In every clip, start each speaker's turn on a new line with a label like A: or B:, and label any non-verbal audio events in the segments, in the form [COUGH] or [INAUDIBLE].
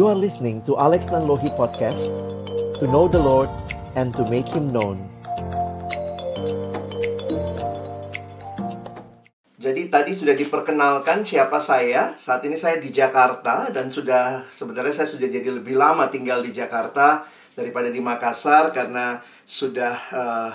A: You are listening to Alex Nanlohi Podcast To know the Lord and to make Him known
B: Jadi tadi sudah diperkenalkan siapa saya. Saat ini saya di Jakarta dan sudah sebenarnya saya sudah jadi lebih lama tinggal di Jakarta daripada di Makassar karena sudah uh,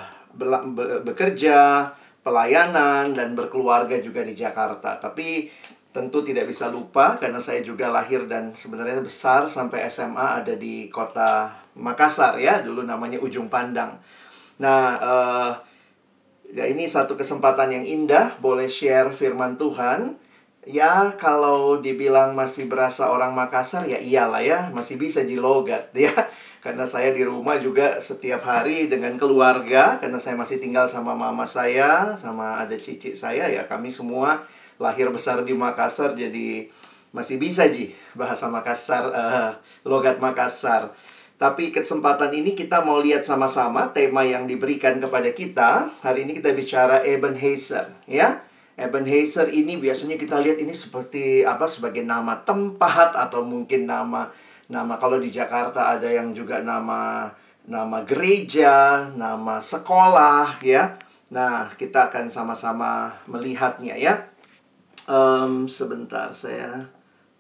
B: bekerja, pelayanan dan berkeluarga juga di Jakarta. Tapi tentu tidak bisa lupa karena saya juga lahir dan sebenarnya besar sampai SMA ada di kota Makassar ya, dulu namanya Ujung Pandang. Nah, uh, Ya ini satu kesempatan yang indah boleh share firman Tuhan. Ya kalau dibilang masih berasa orang Makassar ya iyalah ya masih bisa dilogat [LAUGHS] ya. Karena saya di rumah juga setiap hari dengan keluarga karena saya masih tinggal sama mama saya sama ada cici saya ya kami semua lahir besar di Makassar jadi masih bisa ji bahasa Makassar uh, logat Makassar. Tapi kesempatan ini kita mau lihat sama-sama tema yang diberikan kepada kita. Hari ini kita bicara Ebenezer, ya. Ebenezer ini biasanya kita lihat ini seperti apa sebagai nama tempat atau mungkin nama nama kalau di Jakarta ada yang juga nama nama gereja, nama sekolah, ya. Nah, kita akan sama-sama melihatnya ya. Um, sebentar saya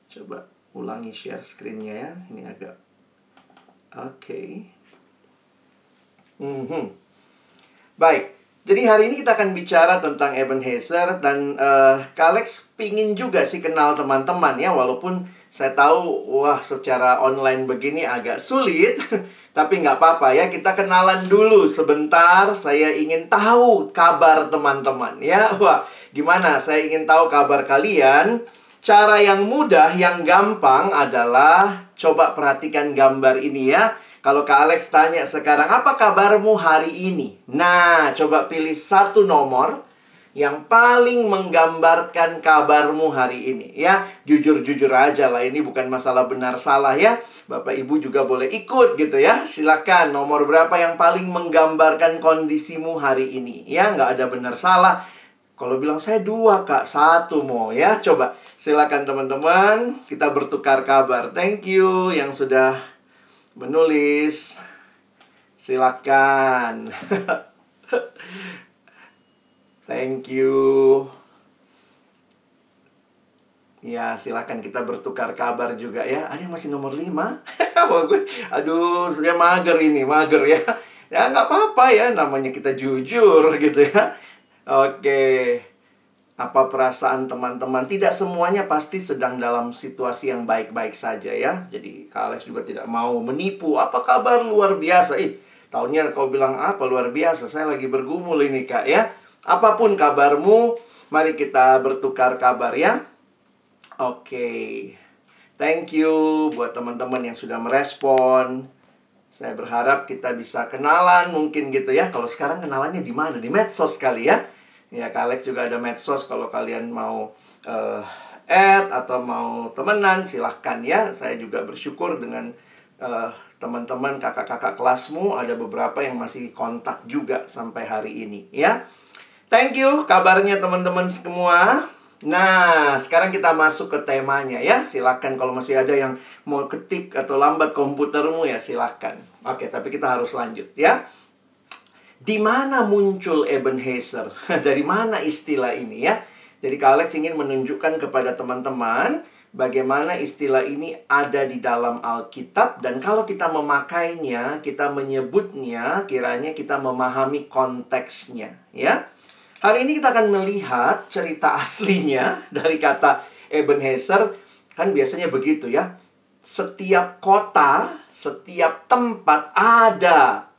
B: coba ulangi share screen-nya ya. Ini agak Oke. Okay. Mm -hmm. Baik. Jadi hari ini kita akan bicara tentang Ebenezer dan uh, Kalex pingin juga sih kenal teman-teman ya walaupun saya tahu wah secara online begini agak sulit [LAUGHS] tapi nggak apa-apa ya kita kenalan dulu sebentar saya ingin tahu kabar teman-teman ya wah gimana saya ingin tahu kabar kalian Cara yang mudah, yang gampang adalah coba perhatikan gambar ini ya. Kalau Kak Alex tanya sekarang, apa kabarmu hari ini? Nah, coba pilih satu nomor yang paling menggambarkan kabarmu hari ini ya. Jujur-jujur aja lah, ini bukan masalah benar salah ya. Bapak Ibu juga boleh ikut gitu ya. Silakan nomor berapa yang paling menggambarkan kondisimu hari ini ya. Nggak ada benar salah. Kalau bilang saya dua kak, satu mau ya. Coba Silakan teman-teman, kita bertukar kabar. Thank you yang sudah menulis. Silakan. [LAUGHS] Thank you. Ya, silakan kita bertukar kabar juga ya. Ada yang masih nomor 5? [LAUGHS] Aduh, saya mager ini, mager ya. Ya, nggak apa-apa ya, namanya kita jujur gitu ya. Oke apa perasaan teman-teman. Tidak semuanya pasti sedang dalam situasi yang baik-baik saja ya. Jadi Kak Alex juga tidak mau menipu. Apa kabar luar biasa? Ih, tahunnya kau bilang apa luar biasa? Saya lagi bergumul ini Kak ya. Apa pun kabarmu, mari kita bertukar kabar ya. Oke. Thank you buat teman-teman yang sudah merespon. Saya berharap kita bisa kenalan mungkin gitu ya. Kalau sekarang kenalannya di mana? Di medsos kali ya. Ya, Kak Alex juga ada medsos kalau kalian mau uh, add atau mau temenan silahkan ya. Saya juga bersyukur dengan uh, teman-teman kakak-kakak kelasmu ada beberapa yang masih kontak juga sampai hari ini ya. Thank you kabarnya teman-teman semua. Nah, sekarang kita masuk ke temanya ya. Silahkan kalau masih ada yang mau ketik atau lambat komputermu ya silahkan. Oke, tapi kita harus lanjut ya. Di mana muncul Ebenezer? [LAUGHS] Dari mana istilah ini ya? Jadi Kak Alex ingin menunjukkan kepada teman-teman bagaimana istilah ini ada di dalam Alkitab dan kalau kita memakainya, kita menyebutnya, kiranya kita memahami konteksnya, ya. Hari ini kita akan melihat cerita aslinya [LAUGHS] dari kata Ebenezer. Kan biasanya begitu ya. Setiap kota, setiap tempat ada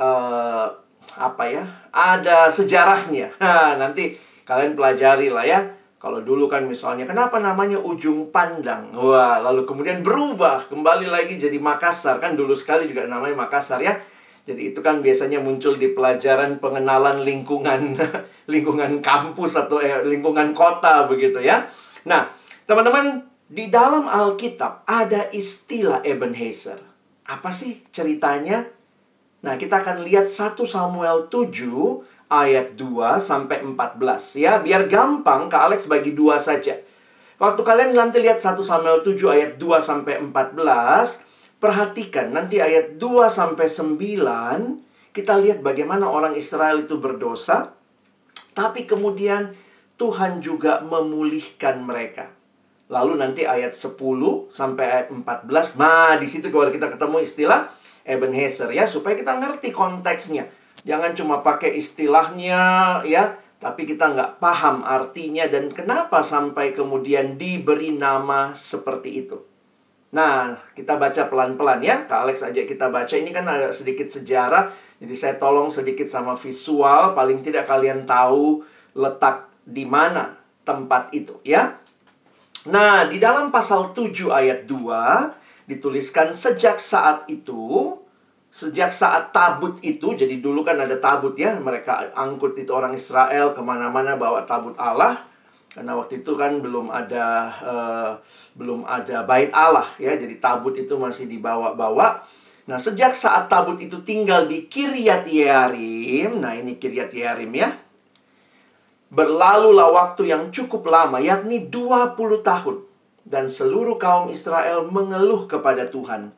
B: uh, apa ya ada sejarahnya. [LAUGHS] Nah, nanti kalian pelajari lah ya. Kalau dulu kan misalnya kenapa namanya ujung pandang? Wah lalu kemudian berubah kembali lagi jadi Makassar. Kan dulu sekali juga namanya Makassar ya. Jadi itu kan biasanya muncul di pelajaran pengenalan lingkungan [LAUGHS] lingkungan kampus atau eh, lingkungan kota begitu ya. Nah teman-teman di dalam Alkitab ada istilah Ebenezer. Apa sih ceritanya Nah, kita akan lihat 1 Samuel 7 ayat 2 sampai 14 ya. Biar gampang Kak Alex bagi dua saja. Waktu kalian nanti lihat 1 Samuel 7 ayat 2 sampai 14, perhatikan nanti ayat 2 sampai 9, kita lihat bagaimana orang Israel itu berdosa, tapi kemudian Tuhan juga memulihkan mereka. Lalu nanti ayat 10 sampai ayat 14, nah di situ kalau kita ketemu istilah Ebenezer ya supaya kita ngerti konteksnya. Jangan cuma pakai istilahnya ya, tapi kita nggak paham artinya dan kenapa sampai kemudian diberi nama seperti itu. Nah, kita baca pelan-pelan ya. Kak Alex aja kita baca. Ini kan ada sedikit sejarah. Jadi saya tolong sedikit sama visual. Paling tidak kalian tahu letak di mana tempat itu ya. Nah, di dalam pasal 7 ayat 2 dituliskan sejak saat itu Sejak saat tabut itu, jadi dulu kan ada tabut ya, mereka angkut itu orang Israel ke mana-mana bawa tabut Allah, karena waktu itu kan belum ada uh, belum ada bait Allah ya, jadi tabut itu masih dibawa-bawa. Nah sejak saat tabut itu tinggal di Kiryat Yearim, nah ini Kiryat Yearim ya, berlalulah waktu yang cukup lama, yakni 20 tahun. Dan seluruh kaum Israel mengeluh kepada Tuhan.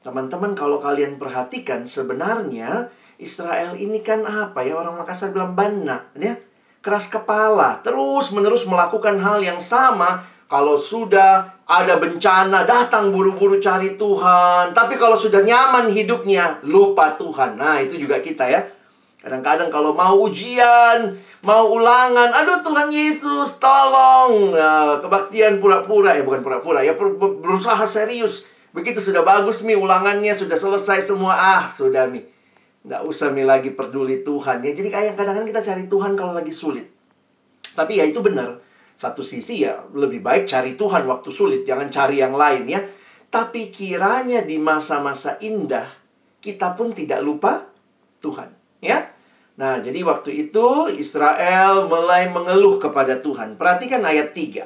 B: Teman-teman kalau kalian perhatikan sebenarnya Israel ini kan apa ya? Orang Makassar bilang bana ya? Keras kepala. Terus menerus melakukan hal yang sama. Kalau sudah ada bencana datang buru-buru cari Tuhan. Tapi kalau sudah nyaman hidupnya lupa Tuhan. Nah itu juga kita ya kadang-kadang kalau mau ujian mau ulangan aduh Tuhan Yesus tolong. Ya, kebaktian pura-pura. Ya bukan pura-pura ya berusaha serius. Begitu sudah bagus Mi ulangannya sudah selesai semua. Ah sudah Mi. Nggak usah Mi lagi peduli Tuhan ya. Jadi kayak kadang-kadang kita cari Tuhan kalau lagi sulit. Tapi ya itu benar. Satu sisi ya lebih baik cari Tuhan waktu sulit jangan cari yang lain ya. Tapi kiranya di masa-masa indah kita pun tidak lupa Tuhan ya Nah, jadi waktu itu Israel mulai mengeluh kepada Tuhan. Perhatikan ayat 3.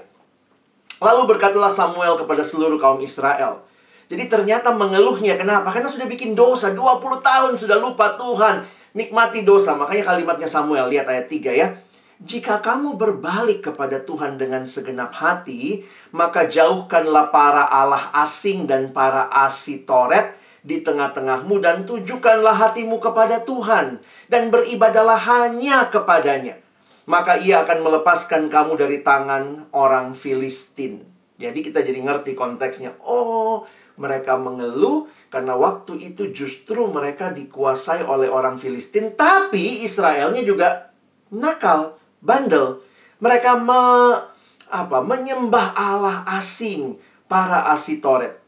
B: Lalu berkatalah Samuel kepada seluruh kaum Israel, jadi ternyata mengeluhnya kenapa? Karena sudah bikin dosa 20 tahun sudah lupa Tuhan. Nikmati dosa. Makanya kalimatnya Samuel lihat ayat 3 ya. Jika kamu berbalik kepada Tuhan dengan segenap hati, maka jauhkanlah para Allah asing dan para asitoret di tengah-tengahmu dan tujukanlah hatimu kepada Tuhan dan beribadalah hanya kepadanya. Maka ia akan melepaskan kamu dari tangan orang Filistin. Jadi kita jadi ngerti konteksnya. Oh, mereka mengeluh karena waktu itu justru mereka dikuasai oleh orang Filistin, tapi Israelnya juga nakal, bandel. Mereka me, apa, menyembah Allah asing, para Asitoret.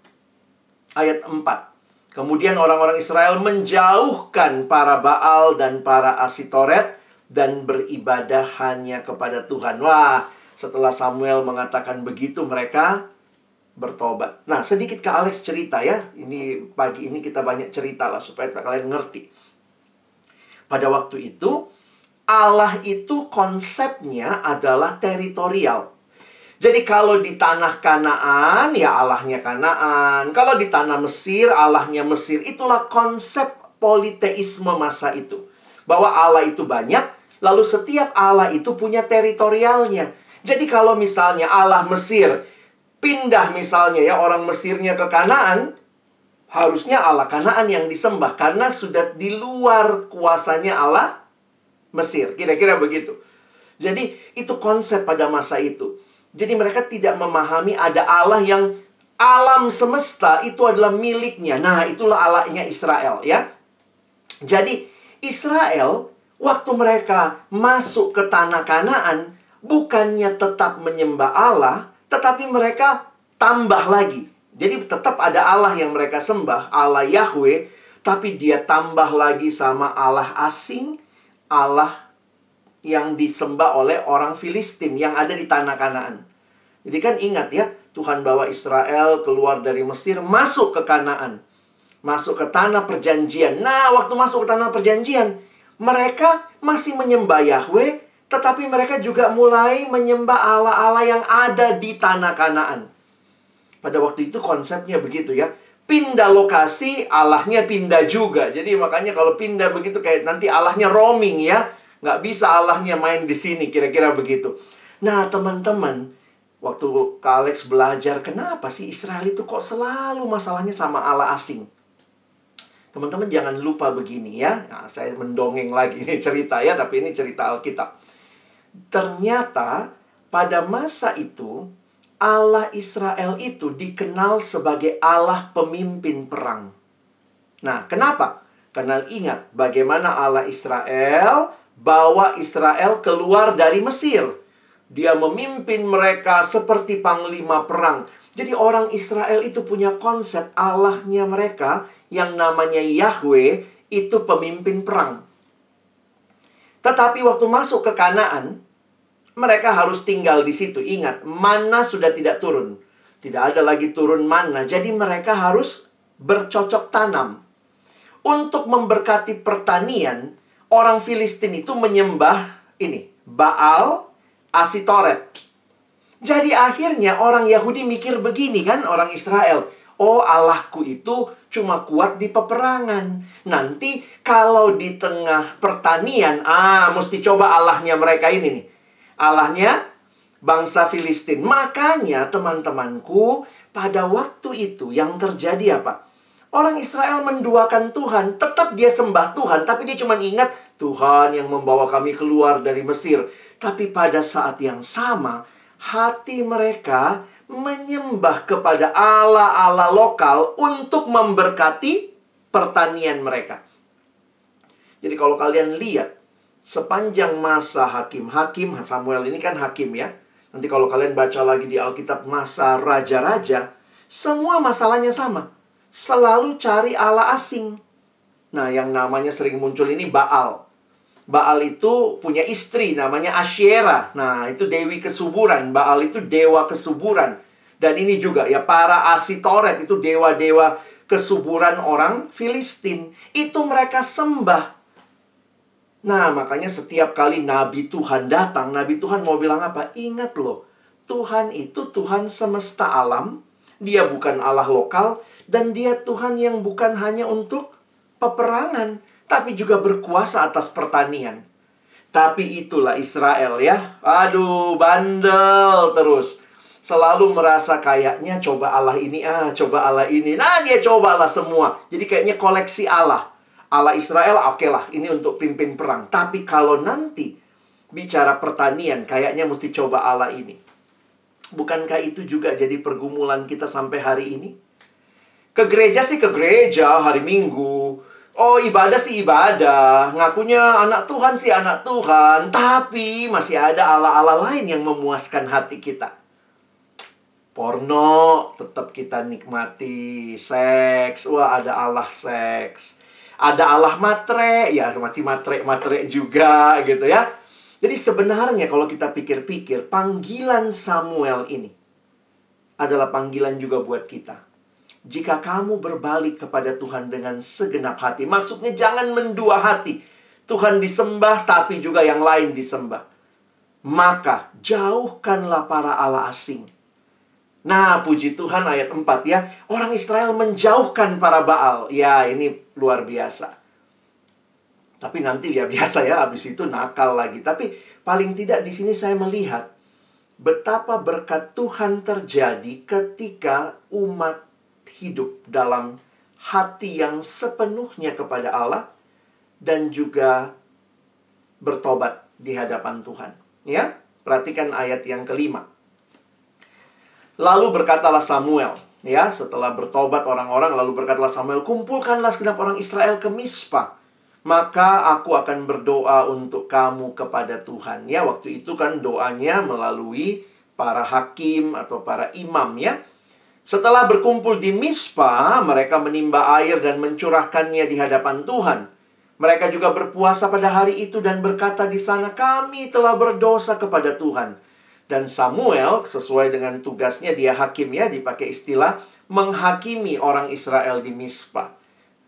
B: Ayat 4. Kemudian orang-orang Israel menjauhkan para Baal dan para Asitoret dan beribadah hanya kepada Tuhan. Wah, setelah Samuel mengatakan begitu mereka bertobat. Nah, sedikit ke Alex cerita ya. Ini pagi ini kita banyak cerita lah supaya kalian ngerti. Pada waktu itu, Allah itu konsepnya adalah teritorial. Jadi kalau di tanah Kanaan, ya Allahnya Kanaan. Kalau di tanah Mesir, Allahnya Mesir. Itulah konsep politeisme masa itu. Bahwa Allah itu banyak, lalu setiap Allah itu punya teritorialnya. Jadi kalau misalnya Allah Mesir pindah misalnya ya orang Mesirnya ke Kanaan, harusnya Allah Kanaan yang disembah karena sudah di luar kuasanya Allah Mesir. Kira-kira begitu. Jadi itu konsep pada masa itu. Jadi mereka tidak memahami ada Allah yang alam semesta itu adalah miliknya. Nah, itulah Allahnya Israel ya. Jadi Israel waktu mereka masuk ke tanah Kanaan bukannya tetap menyembah Allah, tetapi mereka tambah lagi. Jadi tetap ada Allah yang mereka sembah, Allah Yahweh, tapi dia tambah lagi sama Allah asing, Allah yang disembah oleh orang Filistin yang ada di tanah Kanaan. Jadi kan ingat ya, Tuhan bawa Israel keluar dari Mesir, masuk ke Kanaan. Masuk ke tanah perjanjian. Nah, waktu masuk ke tanah perjanjian, mereka masih menyembah Yahweh, tetapi mereka juga mulai menyembah Allah-Allah yang ada di tanah Kanaan. Pada waktu itu konsepnya begitu ya. Pindah lokasi, Allahnya pindah juga. Jadi makanya kalau pindah begitu kayak nanti Allahnya roaming ya. Nggak bisa Allahnya main di sini, kira-kira begitu. Nah teman-teman, waktu Kak belajar kenapa sih Israel itu kok selalu masalahnya sama Allah asing. Teman-teman jangan lupa begini ya. Nah, saya mendongeng lagi ini cerita ya, tapi ini cerita Alkitab. Ternyata pada masa itu Allah Israel itu dikenal sebagai Allah pemimpin perang. Nah, kenapa? Karena ingat bagaimana Allah Israel bawa Israel keluar dari Mesir. Dia memimpin mereka seperti panglima perang. Jadi orang Israel itu punya konsep Allahnya mereka yang namanya Yahweh itu pemimpin perang. Tetapi waktu masuk ke Kanaan, mereka harus tinggal di situ. Ingat, mana sudah tidak turun. Tidak ada lagi turun mana. Jadi mereka harus bercocok tanam untuk memberkati pertanian, orang Filistin itu menyembah ini, Baal Asitoret. Jadi akhirnya orang Yahudi mikir begini kan, orang Israel. Oh Allahku itu cuma kuat di peperangan. Nanti kalau di tengah pertanian, ah mesti coba Allahnya mereka ini nih. Allahnya bangsa Filistin. Makanya teman-temanku pada waktu itu yang terjadi apa? Orang Israel menduakan Tuhan, tetap dia sembah Tuhan, tapi dia cuma ingat Tuhan yang membawa kami keluar dari Mesir. Tapi pada saat yang sama, hati mereka menyembah kepada Allah-Allah lokal untuk memberkati pertanian mereka. Jadi kalau kalian lihat sepanjang masa hakim, hakim Samuel ini kan hakim ya. Nanti kalau kalian baca lagi di Alkitab masa raja-raja, semua masalahnya sama selalu cari Allah asing. Nah, yang namanya sering muncul ini Baal. Baal itu punya istri namanya Asyera. Nah, itu dewi kesuburan. Baal itu dewa kesuburan. Dan ini juga ya para Asitoret itu dewa-dewa kesuburan orang Filistin. Itu mereka sembah. Nah, makanya setiap kali Nabi Tuhan datang, Nabi Tuhan mau bilang apa? Ingat loh, Tuhan itu Tuhan semesta alam. Dia bukan Allah lokal, dan dia Tuhan yang bukan hanya untuk peperangan, tapi juga berkuasa atas pertanian. Tapi itulah Israel ya. Aduh, bandel terus. Selalu merasa kayaknya coba Allah ini, ah coba Allah ini. Nah, dia coba Allah semua. Jadi kayaknya koleksi Allah. Allah Israel, oke okay lah, ini untuk pimpin perang. Tapi kalau nanti bicara pertanian, kayaknya mesti coba Allah ini. Bukankah itu juga jadi pergumulan kita sampai hari ini? Ke gereja sih ke gereja hari Minggu. Oh, ibadah sih ibadah. Ngakunya anak Tuhan sih anak Tuhan. Tapi masih ada ala-ala lain yang memuaskan hati kita. Porno tetap kita nikmati. Seks, wah ada Allah seks. Ada Allah matre, ya masih matre-matre juga gitu ya. Jadi sebenarnya kalau kita pikir-pikir, panggilan Samuel ini adalah panggilan juga buat kita jika kamu berbalik kepada Tuhan dengan segenap hati. Maksudnya jangan mendua hati. Tuhan disembah tapi juga yang lain disembah. Maka jauhkanlah para Allah asing. Nah, puji Tuhan ayat 4 ya. Orang Israel menjauhkan para Baal. Ya, ini luar biasa. Tapi nanti ya [LAUGHS] biasa ya, habis itu nakal lagi. Tapi paling tidak di sini saya melihat betapa berkat Tuhan terjadi ketika umat hidup dalam hati yang sepenuhnya kepada Allah dan juga bertobat di hadapan Tuhan. Ya, perhatikan ayat yang kelima. Lalu berkatalah Samuel, ya, setelah bertobat orang-orang lalu berkatalah Samuel, kumpulkanlah segenap orang Israel ke Mispa. Maka aku akan berdoa untuk kamu kepada Tuhan. Ya, waktu itu kan doanya melalui para hakim atau para imam ya. Setelah berkumpul di Mispa, mereka menimba air dan mencurahkannya di hadapan Tuhan. Mereka juga berpuasa pada hari itu dan berkata di sana, "Kami telah berdosa kepada Tuhan." Dan Samuel, sesuai dengan tugasnya, dia hakim ya, dipakai istilah menghakimi orang Israel di Mispa.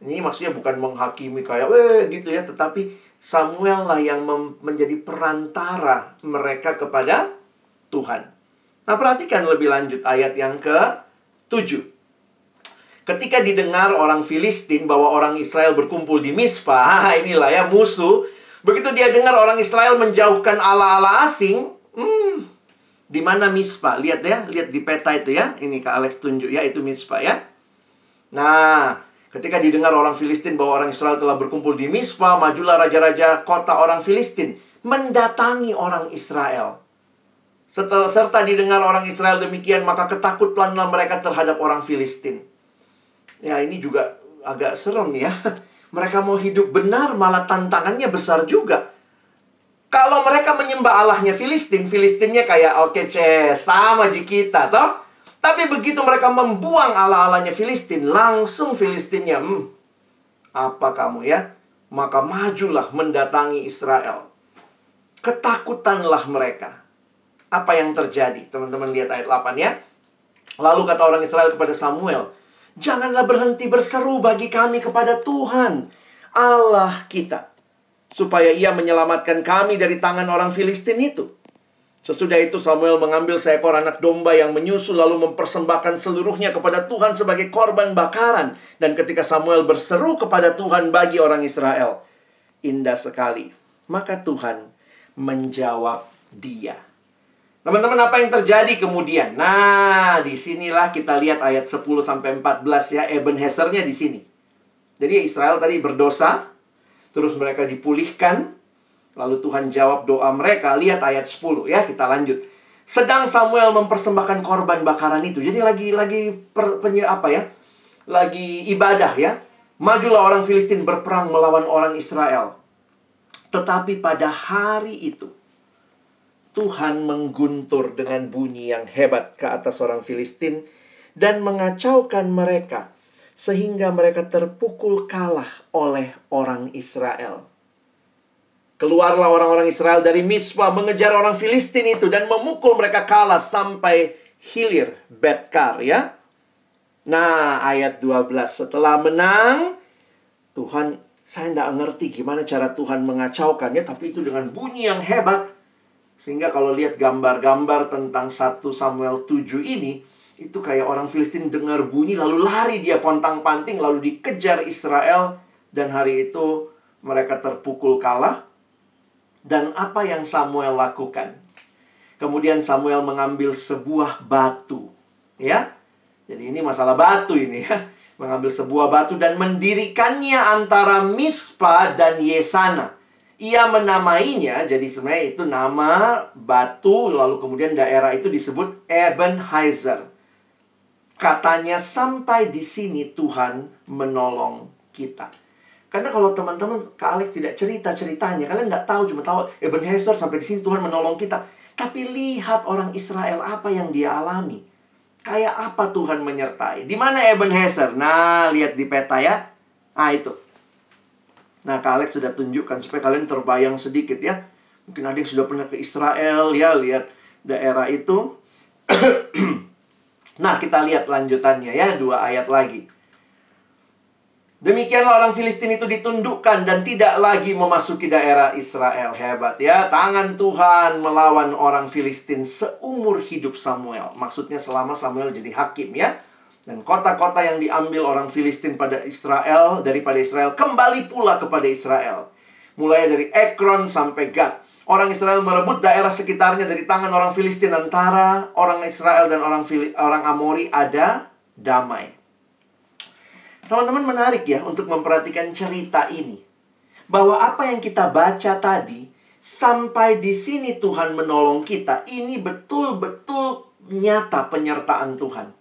B: Ini maksudnya bukan menghakimi kayak, "Weh," gitu ya, tetapi Samuel lah yang menjadi perantara mereka kepada Tuhan. Nah, perhatikan lebih lanjut ayat yang ke 7. Ketika didengar orang Filistin bahwa orang Israel berkumpul di Mispa, [LAUGHS] ah, inilah ya musuh. Begitu dia dengar orang Israel menjauhkan Allah-Allah asing, hmm, di mana Mispa? Lihat ya, lihat di peta itu ya. Ini Kak Alex tunjuk ya, itu Mispa ya. Nah, ketika didengar orang Filistin bahwa orang Israel telah berkumpul di Mispa, majulah raja-raja kota orang Filistin mendatangi orang Israel. Setelah, serta didengar orang Israel demikian, maka ketakutanlah mereka terhadap orang Filistin. Ya, ini juga agak serem ya. [LAUGHS] Mereka mau hidup benar, malah tantangannya besar juga. Kalau mereka menyembah Allahnya Filistin, Filistinnya kayak oke okay, sama ji kita, toh? Tapi begitu mereka membuang Allah-Allahnya Filistin, langsung Filistinnya, hmm, apa kamu ya? Maka majulah mendatangi Israel. Ketakutanlah mereka. Apa yang terjadi? Teman-teman lihat ayat 8 ya. Lalu kata orang Israel kepada Samuel, Janganlah berhenti berseru bagi kami kepada Tuhan, Allah kita, supaya ia menyelamatkan kami dari tangan orang Filistin itu. Sesudah itu Samuel mengambil seekor anak domba yang menyusul lalu mempersembahkan seluruhnya kepada Tuhan sebagai korban bakaran. Dan ketika Samuel berseru kepada Tuhan bagi orang Israel, indah sekali. Maka Tuhan menjawab dia. Teman-teman apa yang terjadi kemudian? Nah, di sinilah kita lihat ayat 10 sampai 14 ya, Ebenhezernya di sini. Jadi Israel tadi berdosa, terus mereka dipulihkan, lalu Tuhan jawab doa mereka. Lihat ayat 10 ya, kita lanjut. Sedang Samuel mempersembahkan korban bakaran itu. Jadi lagi lagi per, penye, apa ya? Lagi ibadah ya. Majulah orang Filistin berperang melawan orang Israel. Tetapi pada hari itu Tuhan mengguntur dengan bunyi yang hebat ke atas orang Filistin dan mengacaukan mereka sehingga mereka terpukul kalah oleh orang Israel. Keluarlah orang-orang Israel dari Mispa mengejar orang Filistin itu dan memukul mereka kalah sampai hilir Betkar ya. Nah, ayat 12 setelah menang Tuhan saya tidak ngerti gimana cara Tuhan mengacaukannya tapi itu dengan bunyi yang hebat sehingga kalau lihat gambar-gambar tentang 1 Samuel 7 ini, itu kayak orang Filistin dengar bunyi lalu lari dia pontang-panting lalu dikejar Israel dan hari itu mereka terpukul kalah. Dan apa yang Samuel lakukan? Kemudian Samuel mengambil sebuah batu, ya. Jadi ini masalah batu ini ya. Mengambil sebuah batu dan mendirikannya antara Mispa dan Yesana ia menamainya, jadi sebenarnya itu nama batu, lalu kemudian daerah itu disebut Ebenheiser. Katanya sampai di sini Tuhan menolong kita. Karena kalau teman-teman Kak Alex tidak cerita-ceritanya, kalian nggak tahu, cuma tahu Ebenezer sampai di sini Tuhan menolong kita. Tapi lihat orang Israel apa yang dia alami. Kayak apa Tuhan menyertai. Di mana Ebenezer? Nah, lihat di peta ya. Ah, itu. Nah, Kak Alex sudah tunjukkan supaya kalian terbayang sedikit ya. Mungkin ada yang sudah pernah ke Israel ya, lihat daerah itu. [CLEARS THROAT] nah, kita lihat lanjutannya ya, dua ayat lagi. Demikianlah orang Filistin itu ditundukkan dan tidak lagi memasuki daerah Israel. Hebat ya. Tangan Tuhan melawan orang Filistin seumur hidup Samuel. Maksudnya selama Samuel jadi hakim ya. Dan kota-kota yang diambil orang Filistin pada Israel, daripada Israel, kembali pula kepada Israel. Mulai dari Ekron sampai Gad. Orang Israel merebut daerah sekitarnya dari tangan orang Filistin. Antara orang Israel dan orang, Fili orang Amori ada damai. Teman-teman menarik ya untuk memperhatikan cerita ini. Bahwa apa yang kita baca tadi, sampai di sini Tuhan menolong kita. Ini betul-betul nyata penyertaan Tuhan.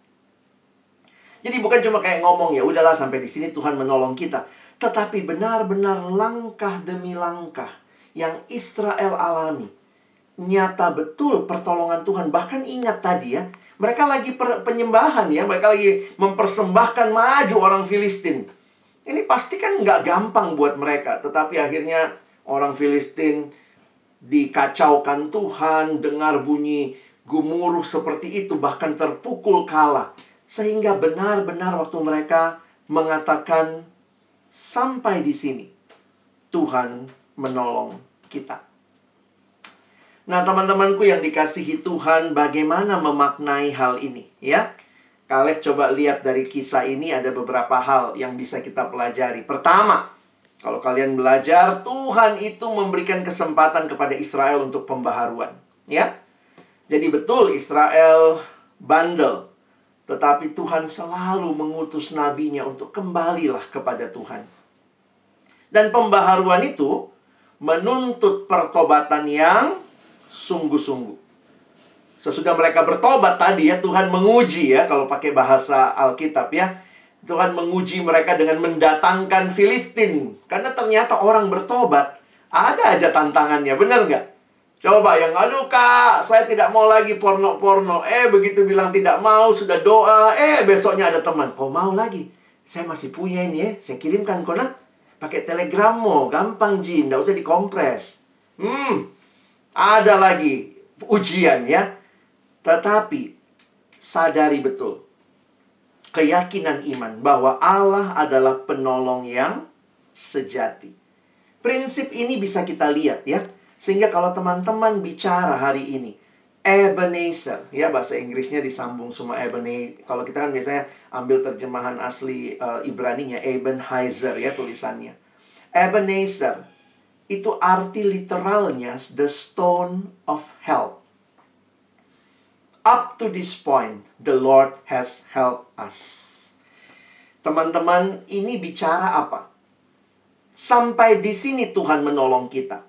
B: Jadi bukan cuma kayak ngomong ya udahlah sampai di sini Tuhan menolong kita, tetapi benar-benar langkah demi langkah yang Israel alami. Nyata betul pertolongan Tuhan. Bahkan ingat tadi ya, mereka lagi per, penyembahan ya, mereka lagi mempersembahkan maju orang Filistin. Ini pasti kan nggak gampang buat mereka, tetapi akhirnya orang Filistin dikacaukan Tuhan, dengar bunyi gumuruh seperti itu, bahkan terpukul kalah. Sehingga benar-benar waktu mereka mengatakan sampai di sini Tuhan menolong kita. Nah, teman-temanku yang dikasihi Tuhan, bagaimana memaknai hal ini, ya? Kalian coba lihat dari kisah ini ada beberapa hal yang bisa kita pelajari. Pertama, kalau kalian belajar, Tuhan itu memberikan kesempatan kepada Israel untuk pembaharuan, ya. Jadi betul Israel bandel. Tetapi Tuhan selalu mengutus nabinya untuk kembalilah kepada Tuhan. Dan pembaharuan itu menuntut pertobatan yang sungguh-sungguh. Sesudah mereka bertobat tadi ya, Tuhan menguji ya, kalau pakai bahasa Alkitab ya. Tuhan menguji mereka dengan mendatangkan Filistin. Karena ternyata orang bertobat, ada aja tantangannya, benar nggak? Coba yang, aduh kak, saya tidak mau lagi porno-porno. Eh, begitu bilang tidak mau, sudah doa. Eh, besoknya ada teman. Kau mau lagi? Saya masih punya ini ya, saya kirimkan kau nak. Pakai telegram mau, gampang Jin, tidak usah dikompres. Hmm, ada lagi ujian ya. Tetapi, sadari betul. Keyakinan iman bahwa Allah adalah penolong yang sejati. Prinsip ini bisa kita lihat ya sehingga kalau teman-teman bicara hari ini, Ebenezer, ya bahasa Inggrisnya disambung semua Ebenezer. Kalau kita kan biasanya ambil terjemahan asli uh, Ibraninya, Ebenezer ya tulisannya. Ebenezer itu arti literalnya the stone of help. Up to this point, the Lord has helped us. Teman-teman, ini bicara apa? Sampai di sini Tuhan menolong kita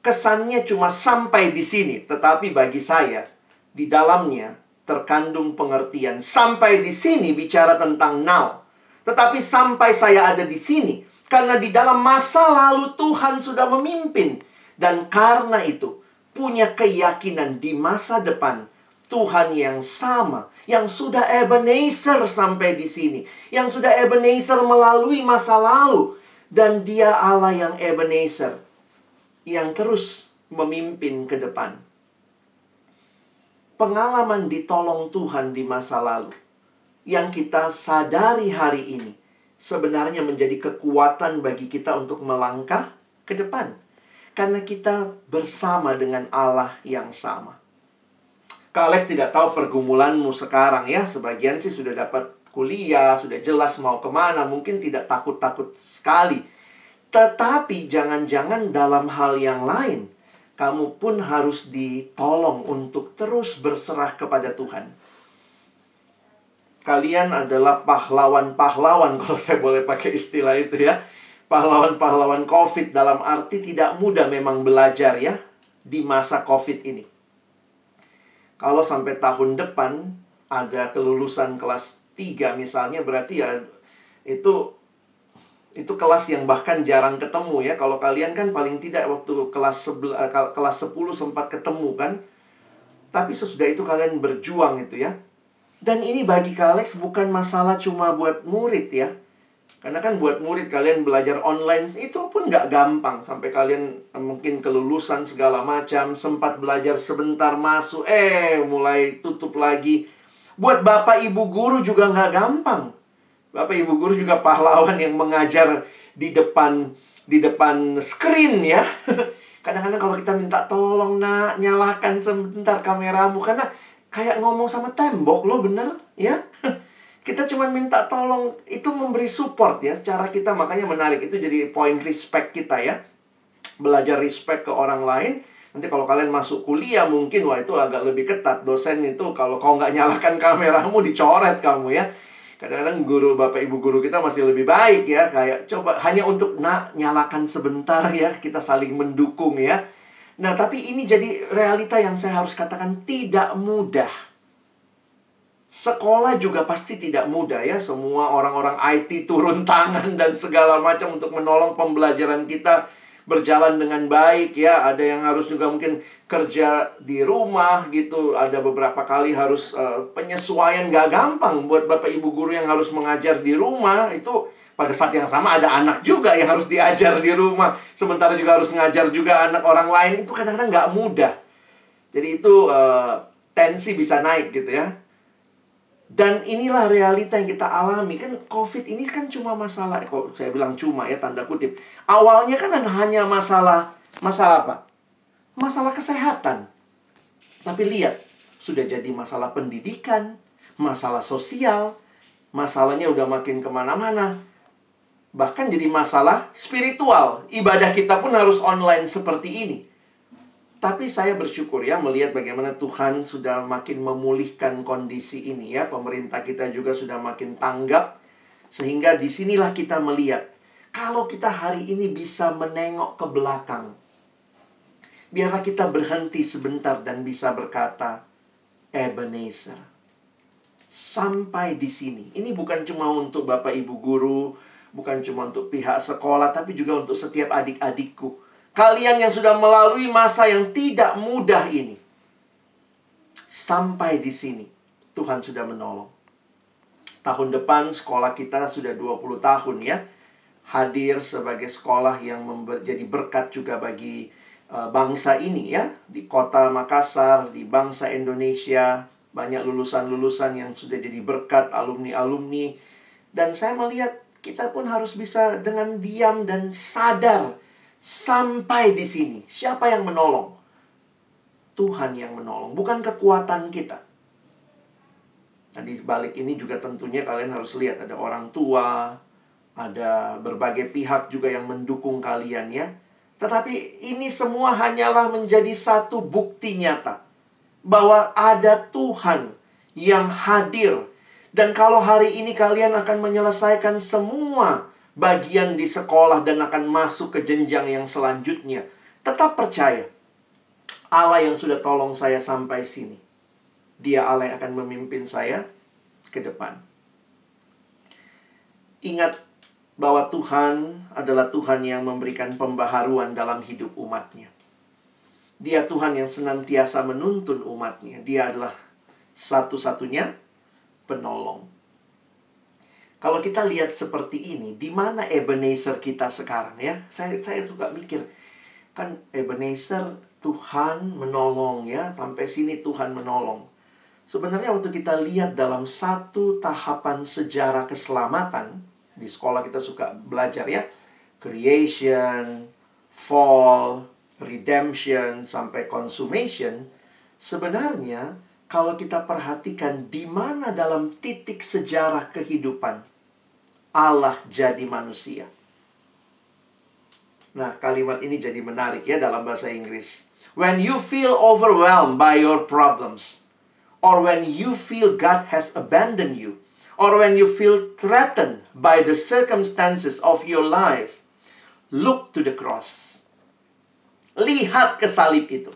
B: kesannya cuma sampai di sini, tetapi bagi saya di dalamnya terkandung pengertian. Sampai di sini bicara tentang now. Tetapi sampai saya ada di sini karena di dalam masa lalu Tuhan sudah memimpin. Dan karena itu punya keyakinan di masa depan Tuhan yang sama yang sudah Ebenezer sampai di sini, yang sudah Ebenezer melalui masa lalu dan dia Allah yang Ebenezer yang terus memimpin ke depan. Pengalaman ditolong Tuhan di masa lalu yang kita sadari hari ini sebenarnya menjadi kekuatan bagi kita untuk melangkah ke depan. Karena kita bersama dengan Allah yang sama. Kales tidak tahu pergumulanmu sekarang ya. Sebagian sih sudah dapat kuliah, sudah jelas mau ke mana. Mungkin tidak takut-takut sekali tetapi jangan-jangan dalam hal yang lain, kamu pun harus ditolong untuk terus berserah kepada Tuhan. Kalian adalah pahlawan-pahlawan [LAUGHS] kalau saya boleh pakai istilah itu ya. Pahlawan-pahlawan COVID dalam arti tidak mudah memang belajar ya di masa COVID ini. Kalau sampai tahun depan ada kelulusan kelas 3 misalnya berarti ya itu itu kelas yang bahkan jarang ketemu ya. Kalau kalian kan paling tidak waktu kelas sebel, uh, kelas 10 sempat ketemu kan. Tapi sesudah itu kalian berjuang itu ya. Dan ini bagi Kalex bukan masalah cuma buat murid ya. Karena kan buat murid kalian belajar online itu pun nggak gampang. Sampai kalian eh, mungkin kelulusan segala macam. Sempat belajar sebentar masuk. Eh mulai tutup lagi. Buat bapak ibu guru juga nggak gampang Bapak Ibu guru juga pahlawan yang mengajar di depan di depan screen ya. [LAUGHS] Kadang-kadang kalau kita minta tolong nak nyalakan sebentar kameramu karena kayak ngomong sama tembok lo bener ya. [LAUGHS] kita cuma minta tolong itu memberi support ya cara kita makanya menarik itu jadi poin respect kita ya. Belajar respect ke orang lain Nanti kalau kalian masuk kuliah mungkin wah itu agak lebih ketat. Dosen itu kalau kau nggak nyalakan kameramu dicoret kamu ya kadang-kadang guru bapak ibu guru kita masih lebih baik ya kayak coba hanya untuk nak nyalakan sebentar ya kita saling mendukung ya. Nah tapi ini jadi realita yang saya harus katakan tidak mudah. Sekolah juga pasti tidak mudah ya semua orang-orang IT turun tangan dan segala macam untuk menolong pembelajaran kita berjalan dengan baik ya. Ada yang harus juga mungkin kerja di rumah gitu. Ada beberapa kali harus uh, penyesuaian gak gampang buat bapak ibu guru yang harus mengajar di rumah itu pada saat yang sama ada anak juga yang harus diajar di rumah. Sementara juga harus ngajar juga anak orang lain itu kadang-kadang nggak mudah. Jadi itu uh, tensi bisa naik gitu ya. Dan inilah realita yang kita alami. Kan COVID ini kan cuma masalah, kok saya bilang cuma ya tanda kutip. Awalnya kan hanya masalah, masalah apa? Masalah kesehatan. Tapi lihat, sudah jadi masalah pendidikan, masalah sosial, masalahnya udah makin ke mana-mana. Bahkan jadi masalah spiritual. Ibadah kita pun harus online seperti ini. Tapi saya bersyukur ya melihat bagaimana Tuhan sudah makin memulihkan kondisi ini ya. Pemerintah kita juga sudah makin tanggap. Sehingga di sinilah kita melihat. Kalau kita hari ini bisa menengok ke belakang. Biarlah kita berhenti sebentar dan bisa berkata, Ebenezer. Sampai di sini. Ini bukan cuma untuk Bapak Ibu guru, bukan cuma untuk pihak sekolah, tapi juga untuk setiap adik-adikku Kalian yang sudah melalui masa yang tidak mudah ini. Sampai di sini, Tuhan sudah menolong. Tahun depan sekolah kita sudah 20 tahun ya. Hadir sebagai sekolah yang menjadi berkat juga bagi uh, bangsa ini ya. Di kota Makassar, di bangsa Indonesia. Banyak lulusan-lulusan yang sudah jadi berkat alumni-alumni. Dan saya melihat kita pun harus bisa dengan diam dan sadar Sampai di sini, siapa yang menolong? Tuhan yang menolong, bukan kekuatan kita. Nah, di balik ini juga tentunya kalian harus lihat ada orang tua, ada berbagai pihak juga yang mendukung kalian ya. Tetapi ini semua hanyalah menjadi satu bukti nyata bahwa ada Tuhan yang hadir. Dan kalau hari ini kalian akan menyelesaikan semua bagian di sekolah dan akan masuk ke jenjang yang selanjutnya. Tetap percaya. Allah yang sudah tolong saya sampai sini. Dia Allah yang akan memimpin saya ke depan. Ingat bahwa Tuhan adalah Tuhan yang memberikan pembaharuan dalam hidup umatnya. Dia Tuhan yang senantiasa menuntun umatnya. Dia adalah satu-satunya penolong. Kalau kita lihat seperti ini, di mana Ebenezer kita sekarang ya? Saya saya juga mikir kan Ebenezer Tuhan menolong ya, sampai sini Tuhan menolong. Sebenarnya waktu kita lihat dalam satu tahapan sejarah keselamatan di sekolah kita suka belajar ya, creation, fall, redemption sampai consummation, sebenarnya kalau kita perhatikan di mana dalam titik sejarah kehidupan Allah jadi manusia. Nah, kalimat ini jadi menarik ya dalam bahasa Inggris. When you feel overwhelmed by your problems, or when you feel God has abandoned you, or when you feel threatened by the circumstances of your life, look to the cross. Lihat ke salib itu.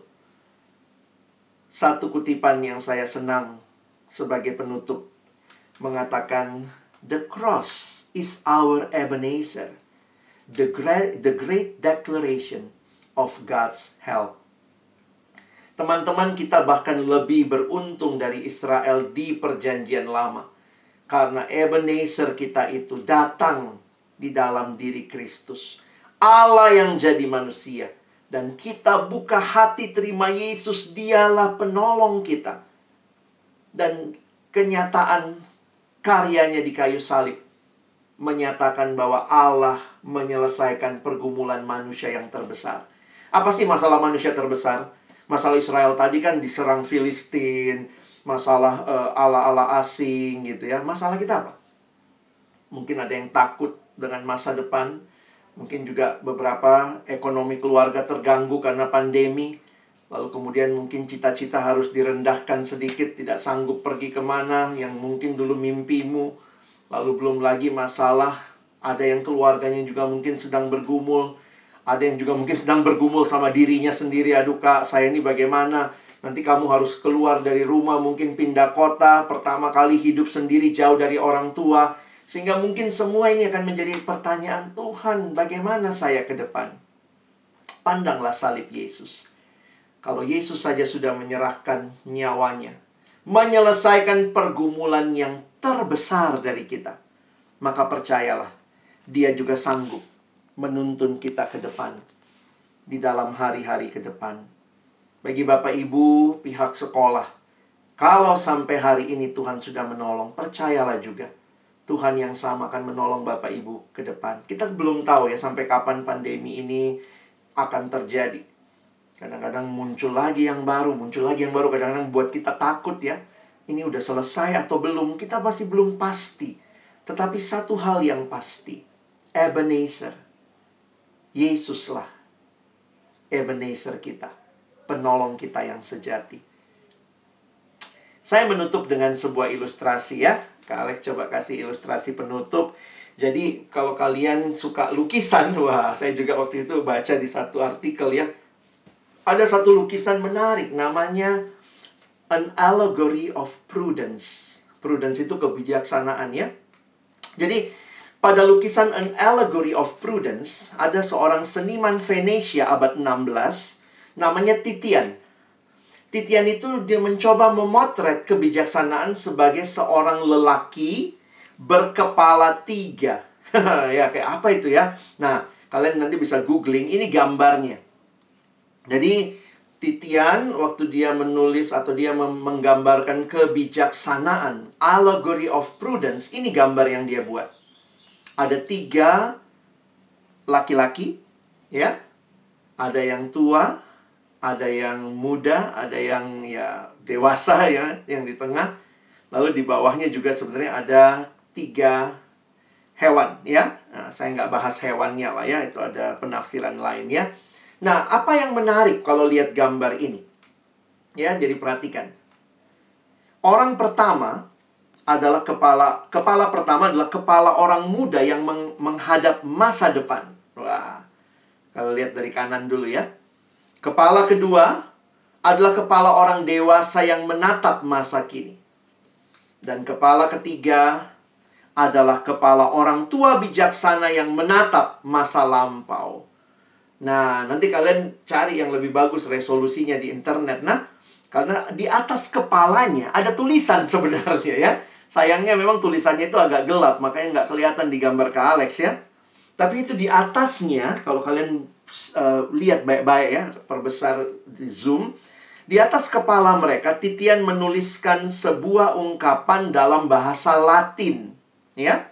B: Satu kutipan yang saya senang sebagai penutup mengatakan, The cross is our Ebenezer, the great, the great declaration of God's help. Teman-teman kita bahkan lebih beruntung dari Israel di perjanjian lama. Karena Ebenezer kita itu datang di dalam diri Kristus. Allah yang jadi manusia. Dan kita buka hati terima Yesus, dialah penolong kita. Dan kenyataan karyanya di kayu salib menyatakan bahwa Allah menyelesaikan pergumulan manusia yang terbesar. Apa sih masalah manusia terbesar? Masalah Israel tadi kan diserang Filistin, masalah uh, ala-ala asing gitu ya. Masalah kita apa? Mungkin ada yang takut dengan masa depan, mungkin juga beberapa ekonomi keluarga terganggu karena pandemi. Lalu kemudian mungkin cita-cita harus direndahkan sedikit, tidak sanggup pergi ke mana yang mungkin dulu mimpimu Lalu belum lagi masalah ada yang keluarganya juga mungkin sedang bergumul. Ada yang juga mungkin sedang bergumul sama dirinya sendiri. Aduh kak, saya ini bagaimana? Nanti kamu harus keluar dari rumah, mungkin pindah kota. Pertama kali hidup sendiri jauh dari orang tua. Sehingga mungkin semua ini akan menjadi pertanyaan Tuhan, bagaimana saya ke depan? Pandanglah salib Yesus. Kalau Yesus saja sudah menyerahkan nyawanya, menyelesaikan pergumulan yang terbesar dari kita, maka percayalah, Dia juga sanggup menuntun kita ke depan di dalam hari-hari ke depan. Bagi Bapak Ibu, pihak sekolah, kalau sampai hari ini Tuhan sudah menolong, percayalah juga Tuhan yang sama akan menolong Bapak Ibu ke depan. Kita belum tahu ya sampai kapan pandemi ini akan terjadi. Kadang-kadang muncul lagi yang baru, muncul lagi yang baru. Kadang-kadang buat kita takut ya ini udah selesai atau belum, kita masih belum pasti. Tetapi satu hal yang pasti, Ebenezer, Yesuslah Ebenezer kita. penolong kita yang sejati. Saya menutup dengan sebuah ilustrasi ya. Kak Alex coba kasih ilustrasi penutup. Jadi kalau kalian suka lukisan, wah saya juga waktu itu baca di satu artikel ya. Ada satu lukisan menarik namanya An Allegory of Prudence. Prudence itu kebijaksanaan ya. Jadi pada lukisan An Allegory of Prudence ada seorang seniman Venesia abad 16 namanya Titian. Titian itu dia mencoba memotret kebijaksanaan sebagai seorang lelaki berkepala tiga. [LAUGHS] ya, kayak apa itu ya? Nah, kalian nanti bisa googling, ini gambarnya. Jadi, Titian waktu dia menulis atau dia menggambarkan kebijaksanaan, allegory of prudence, ini gambar yang dia buat. Ada tiga laki-laki, ya. Ada yang tua, ada yang muda, ada yang ya dewasa ya, yang di tengah. Lalu di bawahnya juga sebenarnya ada tiga hewan ya. Nah, saya nggak bahas hewannya lah ya, itu ada penafsiran lain ya. Nah, apa yang menarik kalau lihat gambar ini? Ya, jadi perhatikan. Orang pertama adalah kepala kepala pertama adalah kepala orang muda yang meng, menghadap masa depan. Wah. Kalau lihat dari kanan dulu ya. Kepala kedua adalah kepala orang dewasa yang menatap masa kini. Dan kepala ketiga adalah kepala orang tua bijaksana yang menatap masa lampau. Nah, nanti kalian cari yang lebih bagus resolusinya di internet. Nah, karena di atas kepalanya ada tulisan [LAUGHS] sebenarnya ya. Sayangnya memang tulisannya itu agak gelap, makanya nggak kelihatan di gambar ke Alex ya. Tapi itu di atasnya, kalau kalian uh, lihat baik-baik ya, perbesar di zoom. Di atas kepala mereka, Titian menuliskan sebuah ungkapan dalam bahasa Latin. Ya.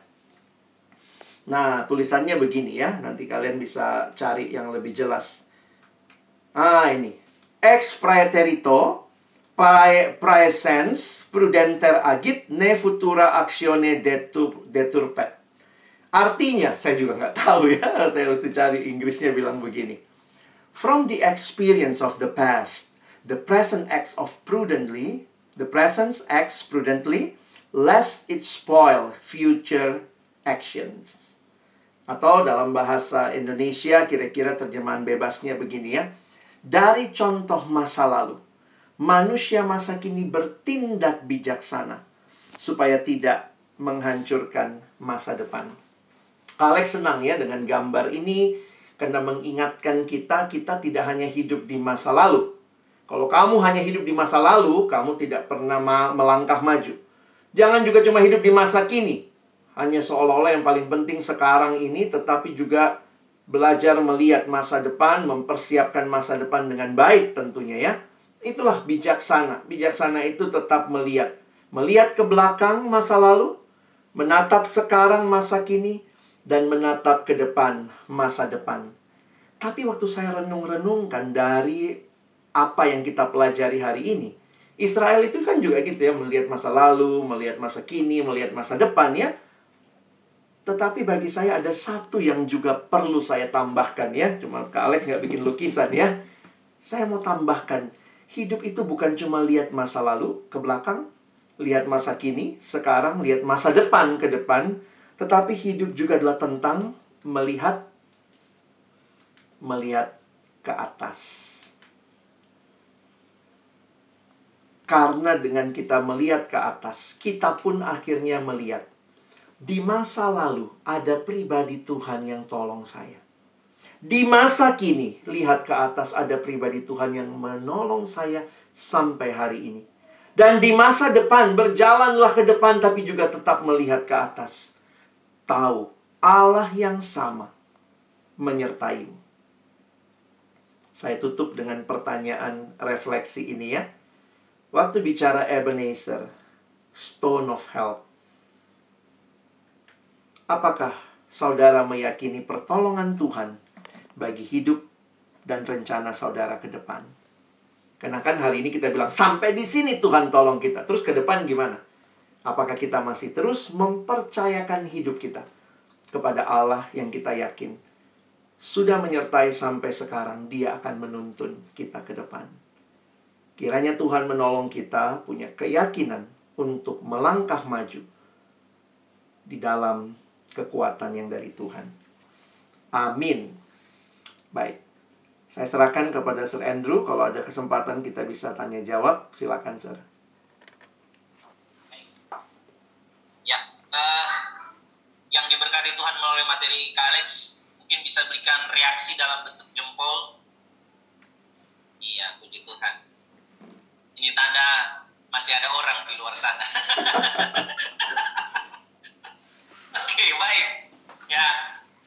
B: Nah, tulisannya begini ya. Nanti kalian bisa cari yang lebih jelas. Ah, ini. Ex praeterito praesens prudenter agit ne futura actione detur, deturpet. Artinya, saya juga nggak tahu ya. [LAUGHS] Saya harus cari Inggrisnya bilang begini. From the experience of the past, the present acts of prudently, the present acts prudently, lest it spoil future actions. Atau dalam bahasa Indonesia, kira-kira terjemahan bebasnya begini ya. Dari contoh masa lalu, manusia masa kini bertindak bijaksana supaya tidak menghancurkan masa depan. Alex senang ya dengan gambar ini karena mengingatkan kita kita tidak hanya hidup di masa lalu. Kalau kamu hanya hidup di masa lalu, kamu tidak pernah melangkah maju. Jangan juga cuma hidup di masa kini. Hanya seolah-olah yang paling penting sekarang ini tetapi juga belajar melihat masa depan, mempersiapkan masa depan dengan baik tentunya ya. Itulah bijaksana. Bijaksana itu tetap melihat. Melihat ke belakang masa lalu, menatap sekarang masa kini, dan menatap ke depan masa depan. Tapi waktu saya renung-renungkan dari apa yang kita pelajari hari ini, Israel itu kan juga gitu ya, melihat masa lalu, melihat masa kini, melihat masa depan ya. Tetapi bagi saya ada satu yang juga perlu saya tambahkan ya. Cuma Kak Alex nggak bikin lukisan ya. Saya mau tambahkan, hidup itu bukan cuma lihat masa lalu ke belakang, lihat masa kini, sekarang lihat masa depan ke depan, tetapi hidup juga adalah tentang melihat melihat ke atas. Karena dengan kita melihat ke atas, kita pun akhirnya melihat di masa lalu ada pribadi Tuhan yang tolong saya. Di masa kini, lihat ke atas ada pribadi Tuhan yang menolong saya sampai hari ini. Dan di masa depan, berjalanlah ke depan tapi juga tetap melihat ke atas tahu Allah yang sama menyertaimu. Saya tutup dengan pertanyaan refleksi ini ya. Waktu bicara Ebenezer, Stone of Help. Apakah saudara meyakini pertolongan Tuhan bagi hidup dan rencana saudara ke depan? Karena kan hari ini kita bilang sampai di sini Tuhan tolong kita. Terus ke depan gimana? Apakah kita masih terus mempercayakan hidup kita kepada Allah yang kita yakin sudah menyertai sampai sekarang, Dia akan menuntun kita ke depan. Kiranya Tuhan menolong kita punya keyakinan untuk melangkah maju di dalam kekuatan yang dari Tuhan. Amin. Baik. Saya serahkan kepada Sir Andrew kalau ada kesempatan kita bisa tanya jawab, silakan Sir.
C: Ya, uh, yang diberkati Tuhan melalui materi Kak mungkin bisa berikan reaksi dalam bentuk jempol. Iya, puji Tuhan. Ini tanda masih ada orang di luar sana. [LAUGHS] Oke, okay, baik. Ya,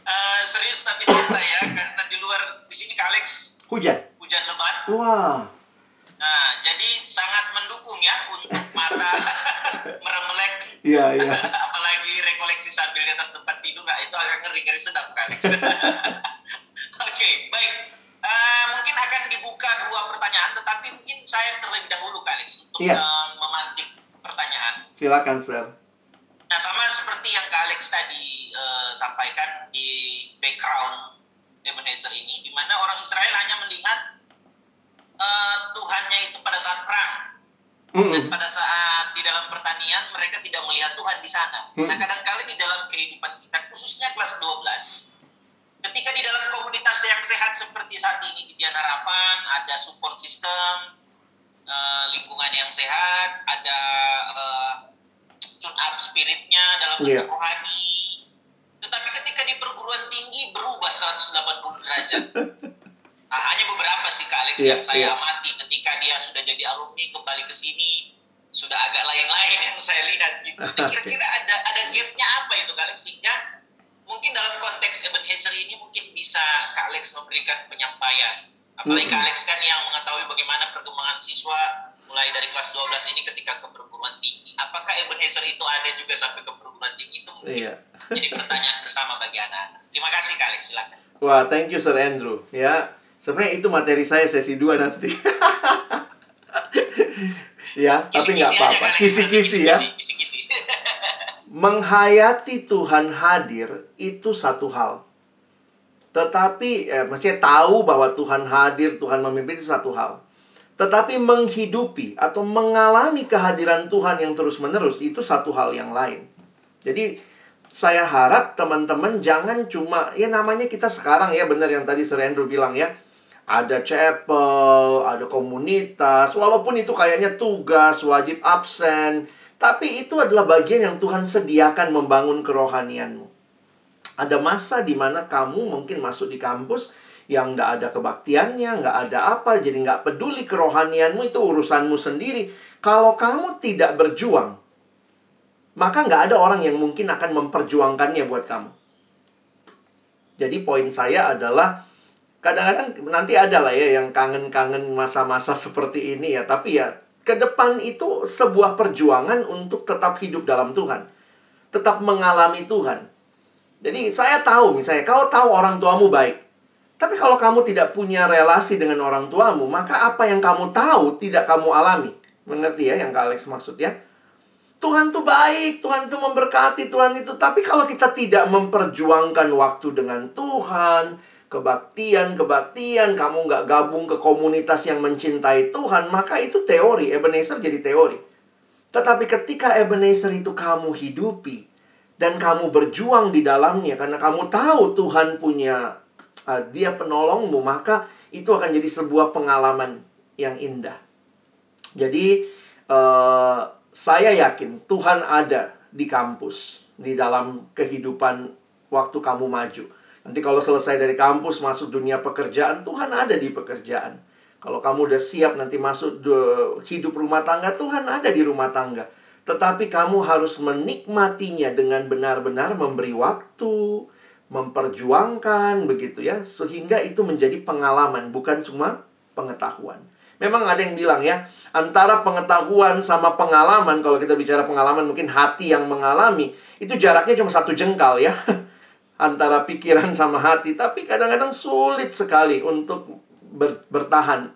C: uh, serius tapi santai ya, karena di luar di sini Kak Alex
B: hujan.
C: Hujan lebat.
B: Wah.
C: Nah, jadi sangat mendukung ya untuk mata [LAUGHS] meremelek.
B: Iya, iya. [LAUGHS]
C: Apalagi rekoleksi sambil di atas tempat tidur, nah itu agak ngeri-ngeri sedap Kak Alex. [LAUGHS] Oke, okay, baik. Uh, mungkin akan dibuka dua pertanyaan, tetapi mungkin saya terlebih dahulu Kak Alex untuk
B: Iya.
C: uh, memantik pertanyaan.
B: Silakan, Sir.
C: Nah, sama seperti yang Kak Alex tadi uh, sampaikan di background Ebenezer ini, di mana orang Israel hanya melihat uh, Tuhannya itu pada saat perang. Dan pada saat di dalam pertanian, mereka tidak melihat Tuhan di sana.
B: Hmm.
C: Nah, kadang-kala di dalam kehidupan kita, khususnya kelas 12, ketika di dalam komunitas yang sehat seperti saat ini di Dian Harapan, ada support system, eh, lingkungan yang sehat, ada spiritnya dalam bentuk
B: Iya.
C: rohani. Tetapi ketika di perguruan tinggi berubah 180 derajat. [LAUGHS] Nah, hanya beberapa sih Kak Alex
B: Iya,
C: yang saya
B: iya.
C: amati ketika dia sudah jadi alumni kembali ke sini sudah agak lain-lain yang saya lihat gitu. Nah, [LAUGHS] Kira-kira ada ada gapnya apa itu Kak Alex sehingga mungkin dalam konteks Ebenezer ini mungkin bisa Kak Alex memberikan penyampaian. Apalagi Kak
B: Mm-mm.
C: Alex kan yang mengetahui bagaimana perkembangan siswa mulai dari kelas 12 ini ketika ke perguruan tinggi. Apakah Ebenezer itu ada juga sampai ke perguruan tinggi itu mungkin
B: Iya.
C: jadi pertanyaan bersama bagi anak-anak. Terima kasih Alex, silakan.
B: Wah, thank you Sir Andrew. Ya, sebenarnya itu materi saya sesi 2 nanti. [LAUGHS] ya, tapi nggak apa-apa. Kisi-kisi ya.
C: Kisi-kisi. [LAUGHS]
B: Menghayati Tuhan hadir itu satu hal. Tetapi, eh, maksudnya tahu bahwa Tuhan hadir, Tuhan memimpin itu satu hal. Tetapi menghidupi atau mengalami kehadiran Tuhan yang terus-menerus itu satu hal yang lain. Jadi, saya harap teman-teman jangan cuma, ya namanya kita sekarang ya benar yang tadi Sir Andrew bilang ya. Ada chapel, ada komunitas, walaupun itu kayaknya tugas, wajib absen. Tapi itu adalah bagian yang Tuhan sediakan membangun kerohanianmu. Ada masa di mana kamu mungkin masuk di kampus yang nggak ada kebaktiannya, nggak ada apa, jadi nggak peduli kerohanianmu itu urusanmu sendiri. Kalau kamu tidak berjuang, maka nggak ada orang yang mungkin akan memperjuangkannya buat kamu. Jadi poin saya adalah kadang-kadang nanti ada lah ya yang kangen-kangen masa-masa seperti ini ya, tapi ya ke depan itu sebuah perjuangan untuk tetap hidup dalam Tuhan. Tetap mengalami Tuhan. Jadi saya tahu misalnya kalau tahu orang tuamu baik. Tapi kalau kamu tidak punya relasi dengan orang tuamu, maka apa yang kamu tahu tidak kamu alami. Mengerti ya yang Kak Alex maksud ya? Tuhan itu baik, Tuhan itu memberkati, Tuhan itu. Tapi kalau kita tidak memperjuangkan waktu dengan Tuhan, kebaktian, kebaktian, kamu nggak gabung ke komunitas yang mencintai Tuhan, maka itu teori. Ebenezer jadi teori. Tetapi ketika Ebenezer itu kamu hidupi, dan kamu berjuang di dalamnya, karena kamu tahu Tuhan punya, uh, dia penolongmu, maka itu akan jadi sebuah pengalaman yang indah. Jadi, uh, saya yakin Tuhan ada di kampus, di dalam kehidupan waktu kamu maju. Nanti kalau selesai dari kampus, masuk dunia pekerjaan, Tuhan ada di pekerjaan. Kalau kamu udah siap nanti masuk hidup rumah tangga, Tuhan ada di rumah tangga. Tetapi kamu harus menikmatinya dengan benar-benar memberi waktu, memperjuangkan begitu ya, sehingga itu menjadi pengalaman, bukan cuma pengetahuan. Memang ada yang bilang ya, antara pengetahuan sama pengalaman, kalau kita bicara pengalaman mungkin hati yang mengalami, itu jaraknya cuma satu jengkal ya. [LAUGHS] Antara pikiran sama hati, tapi kadang-kadang sulit sekali untuk ber- bertahan.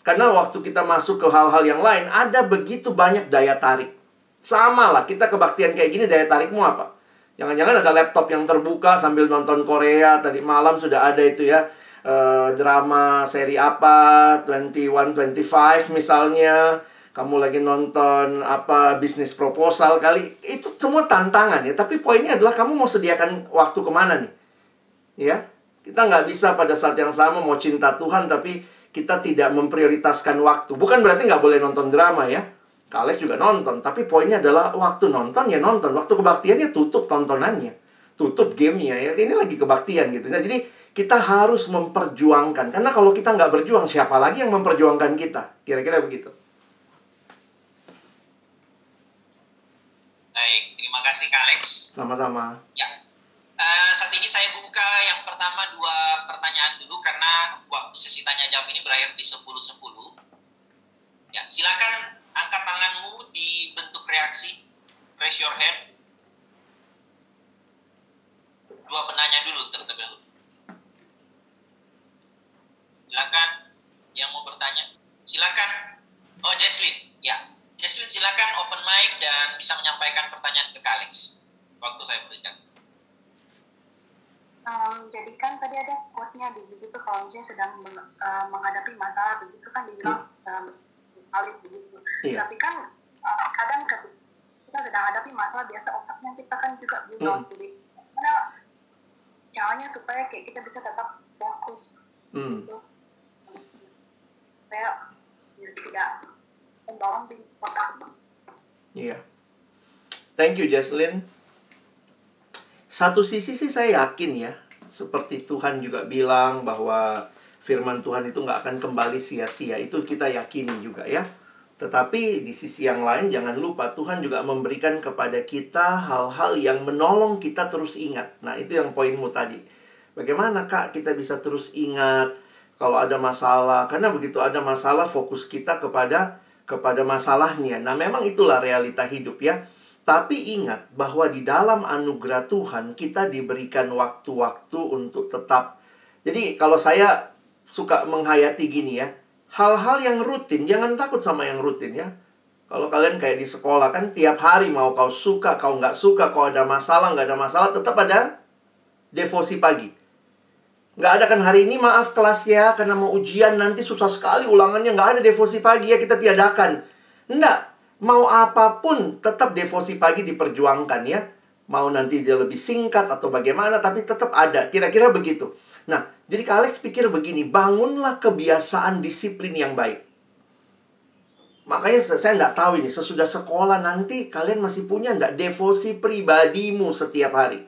B: Karena waktu kita masuk ke hal-hal yang lain, ada begitu banyak daya tarik. Sama lah, kita kebaktian kayak gini, daya tarikmu apa? Jangan-jangan ada laptop yang terbuka sambil nonton Korea, tadi malam sudah ada itu ya. uh, drama seri apa, 21, 25 misalnya. Kamu lagi nonton apa bisnis proposal kali. Itu semua tantangan ya. Tapi poinnya adalah kamu mau sediakan waktu ke mana nih? Ya, kita nggak bisa pada saat yang sama mau cinta Tuhan tapi kita tidak memprioritaskan waktu. Bukan berarti nggak boleh nonton drama ya. Kales juga nonton, tapi poinnya adalah waktu nonton ya nonton, waktu kebaktiannya tutup tontonannya, tutup gamenya ya. Ini lagi kebaktian gitu. Nah jadi kita harus memperjuangkan, karena kalau kita nggak berjuang, siapa lagi yang memperjuangkan kita? Kira-kira begitu.
C: Baik, terima kasih Kak Alex.
B: Sama-sama.
C: Ya, uh, saat ini saya buka yang pertama dua pertanyaan dulu karena waktu sesi tanya jawab ini berakhir di 10.10. Ya, silakan angkat tanganmu di bentuk reaksi. Raise your hand. Dua penanya dulu terlebih. Silakan yang mau bertanya. Silakan. Oh, Jesslyn. Ya. Jesslyn silakan open mic dan bisa menyampaikan pertanyaan ke Alex. Waktu saya berikan.
D: Um, jadi kan tadi ada quote-nya begitu kalau misalnya sedang uh, menghadapi masalah begitu kan dibilang um, salib begitu.
B: Iya.
D: Tapi kan uh, kadang kita sedang hadapi masalah biasa otaknya kita kan juga bingung.
B: Hmm.
D: Jadi mana caranya supaya kayak kita bisa tetap fokus
B: Hmm.
D: gitu. Supaya ya, tidak membangun di otak.
B: Iya. Thank you, Jaslyn. Satu sisi sih saya yakin ya, seperti Tuhan juga bilang bahwa firman Tuhan itu nggak akan kembali sia-sia. Itu kita yakini juga ya. Tetapi di sisi yang lain jangan lupa Tuhan juga memberikan kepada kita hal-hal yang menolong kita terus ingat. Nah, itu yang poinmu tadi. Bagaimana Kak kita bisa terus ingat kalau ada masalah? Karena begitu ada masalah fokus kita kepada kepada masalahnya. Nah, memang itulah realita hidup ya. Tapi ingat bahwa di dalam anugerah Tuhan kita diberikan waktu-waktu untuk tetap. Jadi kalau saya suka menghayati gini ya, hal-hal yang rutin jangan takut sama yang rutin ya. Kalau kalian kayak di sekolah kan tiap hari mau kau suka, kau nggak suka, kau ada masalah, nggak ada masalah, tetap ada devosi pagi. Nggak ada kan hari ini maaf kelas ya karena mau ujian nanti susah sekali ulangannya nggak ada devosi pagi ya kita tiadakan. Enggak, mau apa pun tetap devosi pagi diperjuangkan ya. Mau nanti dia lebih singkat atau bagaimana tapi tetap ada. Kira-kira begitu. Nah, jadi Kak Alex pikir begini, bangunlah kebiasaan disiplin yang baik. Makanya saya nggak tahu ini, sesudah sekolah nanti kalian masih punya nggak devosi pribadimu setiap hari?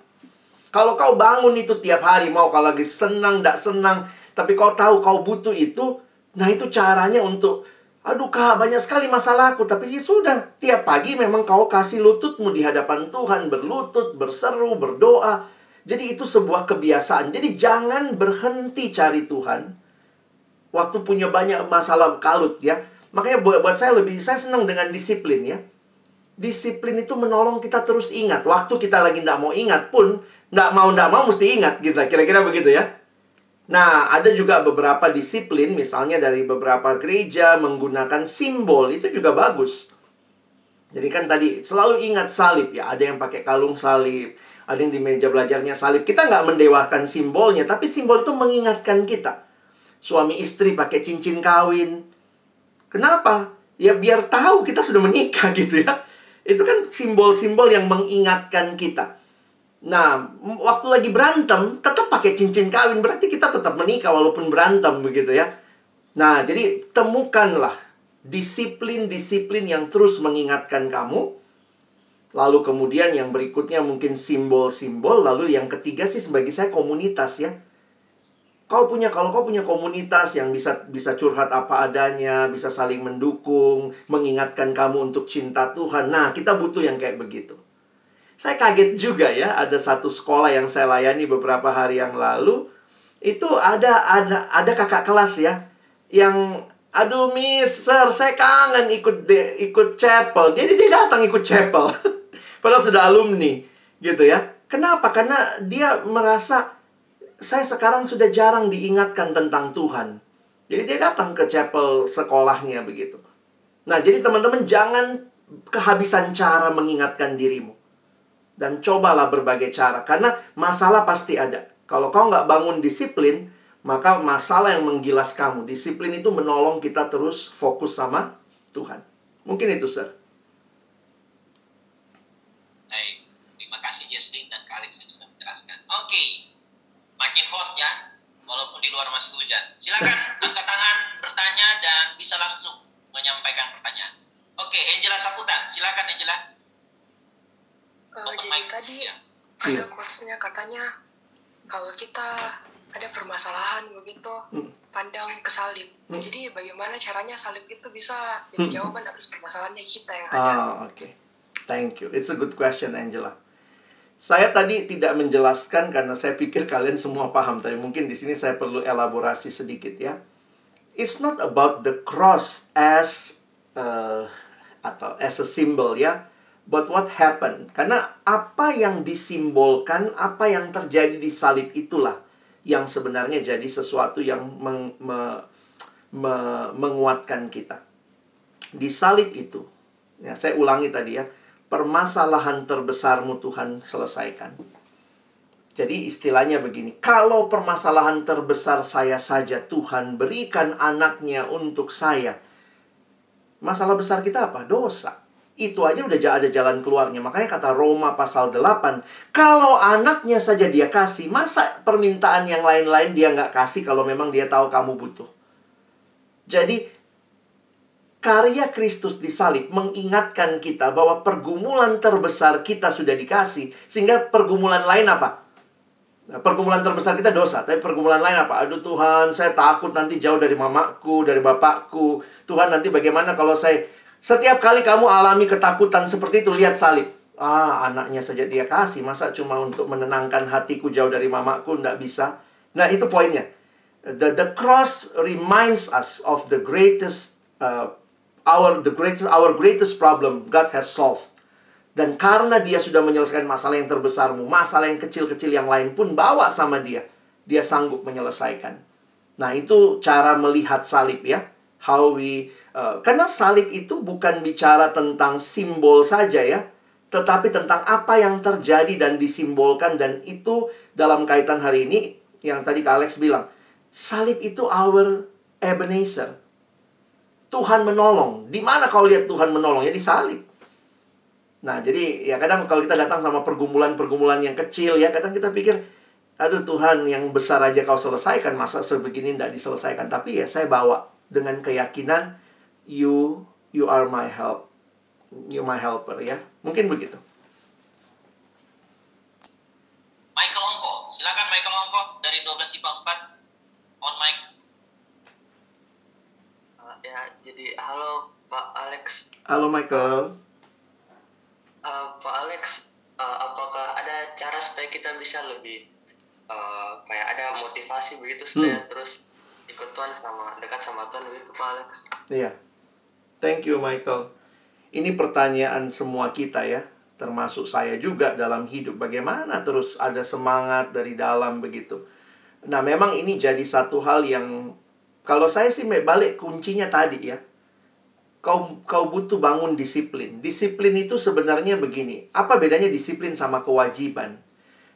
B: Kalau kau bangun itu tiap hari, mau kalau lagi senang, nggak senang, tapi kau tahu kau butuh itu, nah itu caranya untuk, aduh kak banyak sekali masalahku, tapi ya sudah, tiap pagi memang kau kasih lututmu di hadapan Tuhan, berlutut, berseru, berdoa. Jadi itu sebuah kebiasaan. Jadi jangan berhenti cari Tuhan. Waktu punya banyak masalah kalut ya. Makanya buat, buat saya lebih, saya senang dengan disiplin ya. Disiplin itu menolong kita terus ingat. Waktu kita lagi nggak mau ingat pun, nggak mau nggak mau mesti ingat gitu. Kira-kira begitu ya. Nah, ada juga beberapa disiplin, misalnya dari beberapa gereja menggunakan simbol, itu juga bagus. Jadi kan tadi selalu ingat salib ya, ada yang pakai kalung salib, ada yang di meja belajarnya salib. Kita nggak mendewakan simbolnya, tapi simbol itu mengingatkan kita. Suami istri pakai cincin kawin. Kenapa? Ya biar tahu kita sudah menikah [LAUGHS] gitu ya. Itu kan simbol-simbol yang mengingatkan kita. Nah, waktu lagi berantem, tetap pakai cincin kawin. Berarti kita tetap menikah walaupun berantem begitu ya. Nah, jadi temukanlah disiplin-disiplin yang terus mengingatkan kamu. Lalu kemudian yang berikutnya mungkin simbol-simbol. Lalu yang ketiga sih sebagai saya komunitas ya. Kau punya kalau kau punya komunitas yang bisa bisa curhat apa adanya, bisa saling mendukung, mengingatkan kamu untuk cinta Tuhan. Nah, kita butuh yang kayak begitu. Saya kaget juga ya, ada satu sekolah yang saya layani beberapa hari yang lalu. Itu ada ada ada kakak kelas ya yang aduh miss, sir, saya kangen ikut de, ikut chapel. Jadi dia datang ikut chapel. [LAUGHS] Padahal sudah alumni gitu ya. Kenapa? Karena dia merasa saya sekarang sudah jarang diingatkan tentang Tuhan. Jadi dia datang ke chapel sekolahnya begitu. Nah, jadi teman-teman jangan kehabisan cara mengingatkan dirimu. Dan cobalah berbagai cara. Karena masalah pasti ada. Kalau kau nggak bangun disiplin, maka masalah yang menggilas kamu, disiplin itu menolong kita terus fokus sama Tuhan. Mungkin itu, Sir.
C: Baik, terima kasih Jesslyn dan Kak Alex yang sudah Oke, makin hot ya, walaupun di luar masih hujan. Silakan [LAUGHS] angkat tangan, bertanya, dan bisa langsung menyampaikan pertanyaan. Oke, Angela Saputan, silakan Angela.
E: Uh,
C: Open
E: jadi
C: mic.
E: tadi
C: Ya.
B: Iya.
E: ada quotes-nya katanya kalau kita ada permasalahan begitu
B: Hmm.
E: pandang ke salib.
B: Hmm.
E: Jadi bagaimana caranya salib itu bisa jadi
B: Hmm.
E: jawaban atas permasalahannya kita yang ada.
B: Ah, oke. Thank you. It's a good question, Angela. Saya tadi tidak menjelaskan karena saya pikir kalian semua paham, tapi mungkin di sini saya perlu elaborasi sedikit ya. It's not about the cross as uh, atau as a symbol ya, but what happened. Karena apa yang disimbolkan, apa yang terjadi di salib itulah yang sebenarnya jadi sesuatu yang meng- me- me- menguatkan kita. Di salib itu, ya saya ulangi tadi ya, permasalahan terbesarmu Tuhan selesaikan. Jadi istilahnya begini, kalau permasalahan terbesar saya saja Tuhan berikan anaknya untuk saya. Masalah besar kita apa? Dosa. Itu aja udah ada jalan keluarnya. Makanya kata Roma pasal 8, kalau anaknya saja dia kasih, masa permintaan yang lain-lain dia nggak kasih kalau memang dia tahu kamu butuh. Jadi karya Kristus di salib mengingatkan kita bahwa pergumulan terbesar kita sudah dikasih. Sehingga pergumulan lain apa? Nah, pergumulan terbesar kita dosa, tapi pergumulan lain apa? Aduh Tuhan, saya takut nanti jauh dari mamaku, dari bapakku. Tuhan nanti bagaimana kalau saya... Setiap kali kamu alami ketakutan seperti itu, lihat salib. Ah, anaknya saja dia kasih. Masa cuma untuk menenangkan hatiku jauh dari mamaku, nggak bisa. Nah, itu poinnya. The, the cross reminds us of the greatest uh, our the greatest our greatest problem God has solved. Dan karena dia sudah menyelesaikan masalah yang terbesarmu, masalah yang kecil-kecil yang lain pun bawa sama dia. Dia sanggup menyelesaikan. Nah, itu cara melihat salib ya. How we uh, karena salib itu bukan bicara tentang simbol saja ya, tetapi tentang apa yang terjadi dan disimbolkan dan itu dalam kaitan hari ini yang tadi Kak Alex bilang, salib itu our Ebenezer. Tuhan menolong. Di mana kau lihat Tuhan menolong? Ya di salib. Nah, jadi ya kadang kalau kita datang sama pergumulan-pergumulan yang kecil ya, kadang kita pikir, aduh Tuhan yang besar aja kau selesaikan, masa sebegini tidak diselesaikan. Tapi ya saya bawa dengan keyakinan, you you are my help, you my helper ya. Mungkin begitu.
C: Michael Ongko, silakan Michael Ongko dari 12 IPA 4 on mic.
F: Ya, jadi halo Pak Alex.
B: Halo Michael.
F: Uh, Pak Alex, uh, apakah ada cara supaya kita bisa lebih uh, kayak ada motivasi begitu supaya terus ikut Tuhan sama dekat sama Tuhan begitu Pak Alex?
B: Iya. Thank you Michael. Ini pertanyaan semua kita ya, termasuk saya juga dalam hidup. Bagaimana terus ada semangat dari dalam begitu. Nah, memang ini jadi satu hal yang kalau saya sih balik kuncinya tadi ya. Kau kau butuh bangun disiplin. Disiplin itu sebenarnya begini. Apa bedanya disiplin sama kewajiban?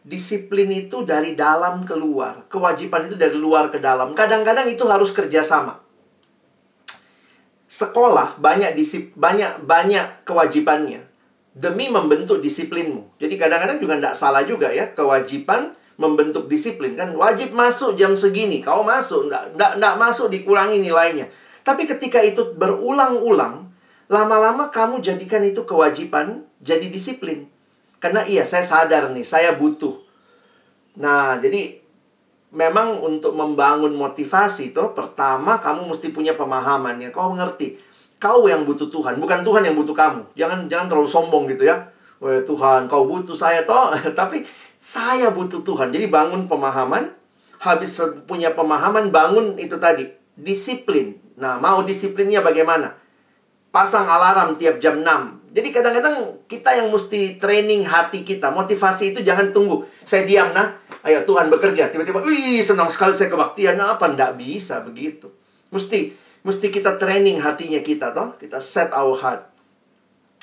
B: Disiplin itu dari dalam keluar. Kewajiban itu dari luar ke dalam. Kadang-kadang itu harus kerjasama sekolah banyak disip, banyak banyak kewajibannya demi membentuk disiplinmu. Jadi kadang-kadang juga tidak salah juga ya kewajiban membentuk disiplin kan wajib masuk jam segini kau masuk ndak ndak masuk dikurangi nilainya. Tapi ketika itu berulang-ulang lama-lama kamu jadikan itu kewajiban jadi disiplin. Karena iya saya sadar nih saya butuh. Nah, jadi memang untuk membangun motivasi itu pertama kamu mesti punya pemahaman ya kau mengerti kau yang butuh Tuhan bukan Tuhan yang butuh kamu jangan jangan terlalu sombong gitu ya Tuhan kau butuh saya toh [LAUGHS] tapi saya butuh Tuhan jadi bangun pemahaman habis punya pemahaman bangun itu tadi disiplin nah mau disiplinnya bagaimana pasang alarm tiap jam 6 jadi kadang-kadang kita yang mesti training hati kita motivasi itu jangan tunggu saya diam nah Ayo Tuhan bekerja. Tiba-tiba, wih senang sekali saya kebaktian. Nah, apa? Nggak bisa begitu. Mesti mesti kita training hatinya kita toh. Kita set our heart.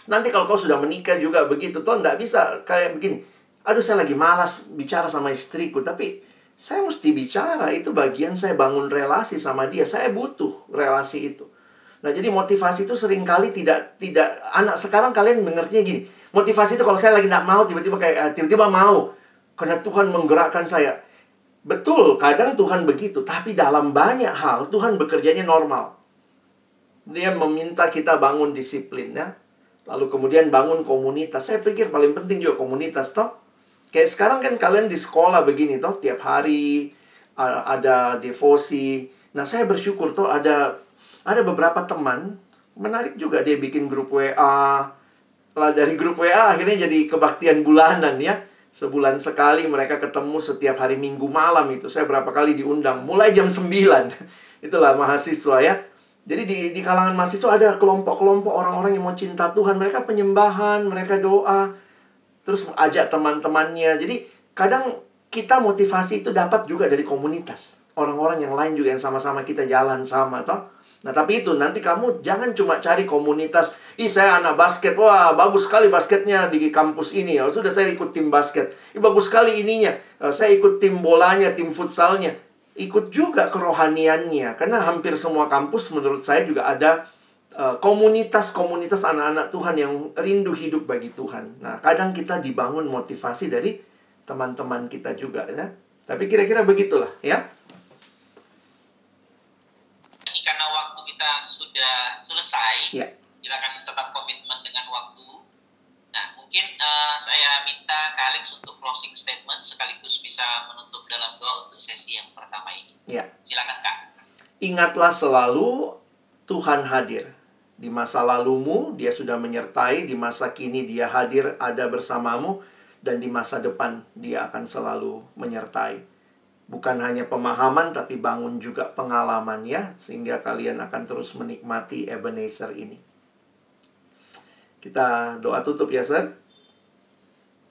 B: Nanti kalau kau sudah menikah juga begitu toh. Nggak bisa kayak begini. Aduh saya lagi malas bicara sama istriku. Tapi Saya mesti bicara, itu bagian saya bangun relasi sama dia. Saya butuh relasi itu. Nah, jadi motivasi itu sering kali tidak tidak anak sekarang kalian mengertinya gini. Motivasi itu kalau saya lagi nggak mau tiba-tiba kayak eh, tiba-tiba mau karena Tuhan menggerakkan saya. Betul, kadang Tuhan begitu, tapi dalam banyak hal Tuhan bekerjanya normal. Dia meminta kita bangun disiplin ya. Lalu kemudian bangun komunitas. Saya pikir paling penting juga komunitas toh. Kayak sekarang kan kalian di sekolah begini toh tiap hari ada devosi. Nah, saya bersyukur toh ada ada beberapa teman menarik juga dia bikin grup WA. Lah dari grup WA akhirnya jadi kebaktian bulanan ya. Sebulan sekali mereka ketemu setiap hari Minggu malam itu. Saya berapa kali diundang mulai jam 9. [LAUGHS] Itulah mahasiswa ya. Jadi di, di kalangan mahasiswa ada kelompok-kelompok orang-orang yang mau cinta Tuhan. Mereka penyembahan, mereka doa. Terus ajak teman-temannya. Jadi kadang kita motivasi itu dapat juga dari komunitas. Orang-orang yang lain juga yang sama-sama kita jalan sama. Toh? Nah, tapi itu nanti kamu jangan cuma cari komunitas. Ih, saya anak basket. Wah, bagus sekali basketnya di kampus ini. Ya, sudah saya ikut tim basket. Ih, bagus sekali ininya. Eh, saya ikut tim bolanya, tim futsalnya. Ikut juga kerohaniannya. Karena hampir semua kampus menurut saya juga ada komunitas-komunitas uh, anak-anak Tuhan yang rindu hidup bagi Tuhan. Nah, kadang kita dibangun motivasi dari teman-teman kita juga ya. Tapi kira-kira begitulah ya.
C: kita sudah selesai,
B: ya.
C: silakan tetap komitmen dengan waktu. Nah, mungkin uh, saya minta Kak Alex untuk closing statement sekaligus bisa menutup dalam doa untuk sesi yang pertama ini.
B: Ya.
C: Silakan Kak.
B: Ingatlah selalu Tuhan hadir. Di masa lalumu dia sudah menyertai, di masa kini dia hadir ada bersamamu dan di masa depan dia akan selalu menyertai bukan hanya pemahaman tapi bangun juga pengalaman ya sehingga kalian akan terus menikmati Ebenezer ini. Kita doa tutup ya, Sir.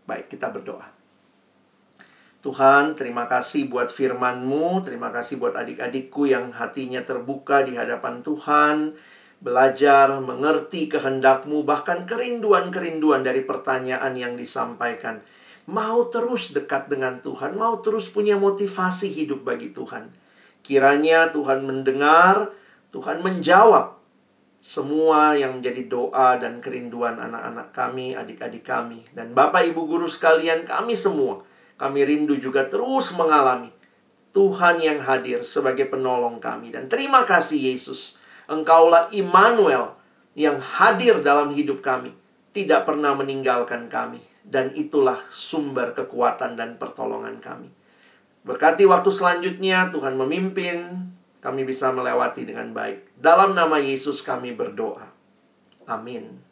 B: Baik, kita berdoa. Tuhan, terima kasih buat firman-Mu, terima kasih buat adik-adikku yang hatinya terbuka di hadapan Tuhan, belajar mengerti kehendak-Mu, bahkan kerinduan-kerinduan dari pertanyaan yang disampaikan mau terus dekat dengan Tuhan, mau terus punya motivasi hidup bagi Tuhan. Kiranya Tuhan mendengar, Tuhan menjawab semua yang menjadi doa dan kerinduan anak-anak kami, adik-adik kami. Dan Bapak Ibu Guru sekalian, kami semua, kami rindu juga terus mengalami Tuhan yang hadir sebagai penolong kami. Dan terima kasih Yesus, Engkaulah Immanuel yang hadir dalam hidup kami, tidak pernah meninggalkan kami dan itulah sumber kekuatan dan pertolongan kami. Berkati waktu selanjutnya, Tuhan memimpin, kami bisa melewati dengan baik. Dalam nama Yesus kami berdoa. Amin.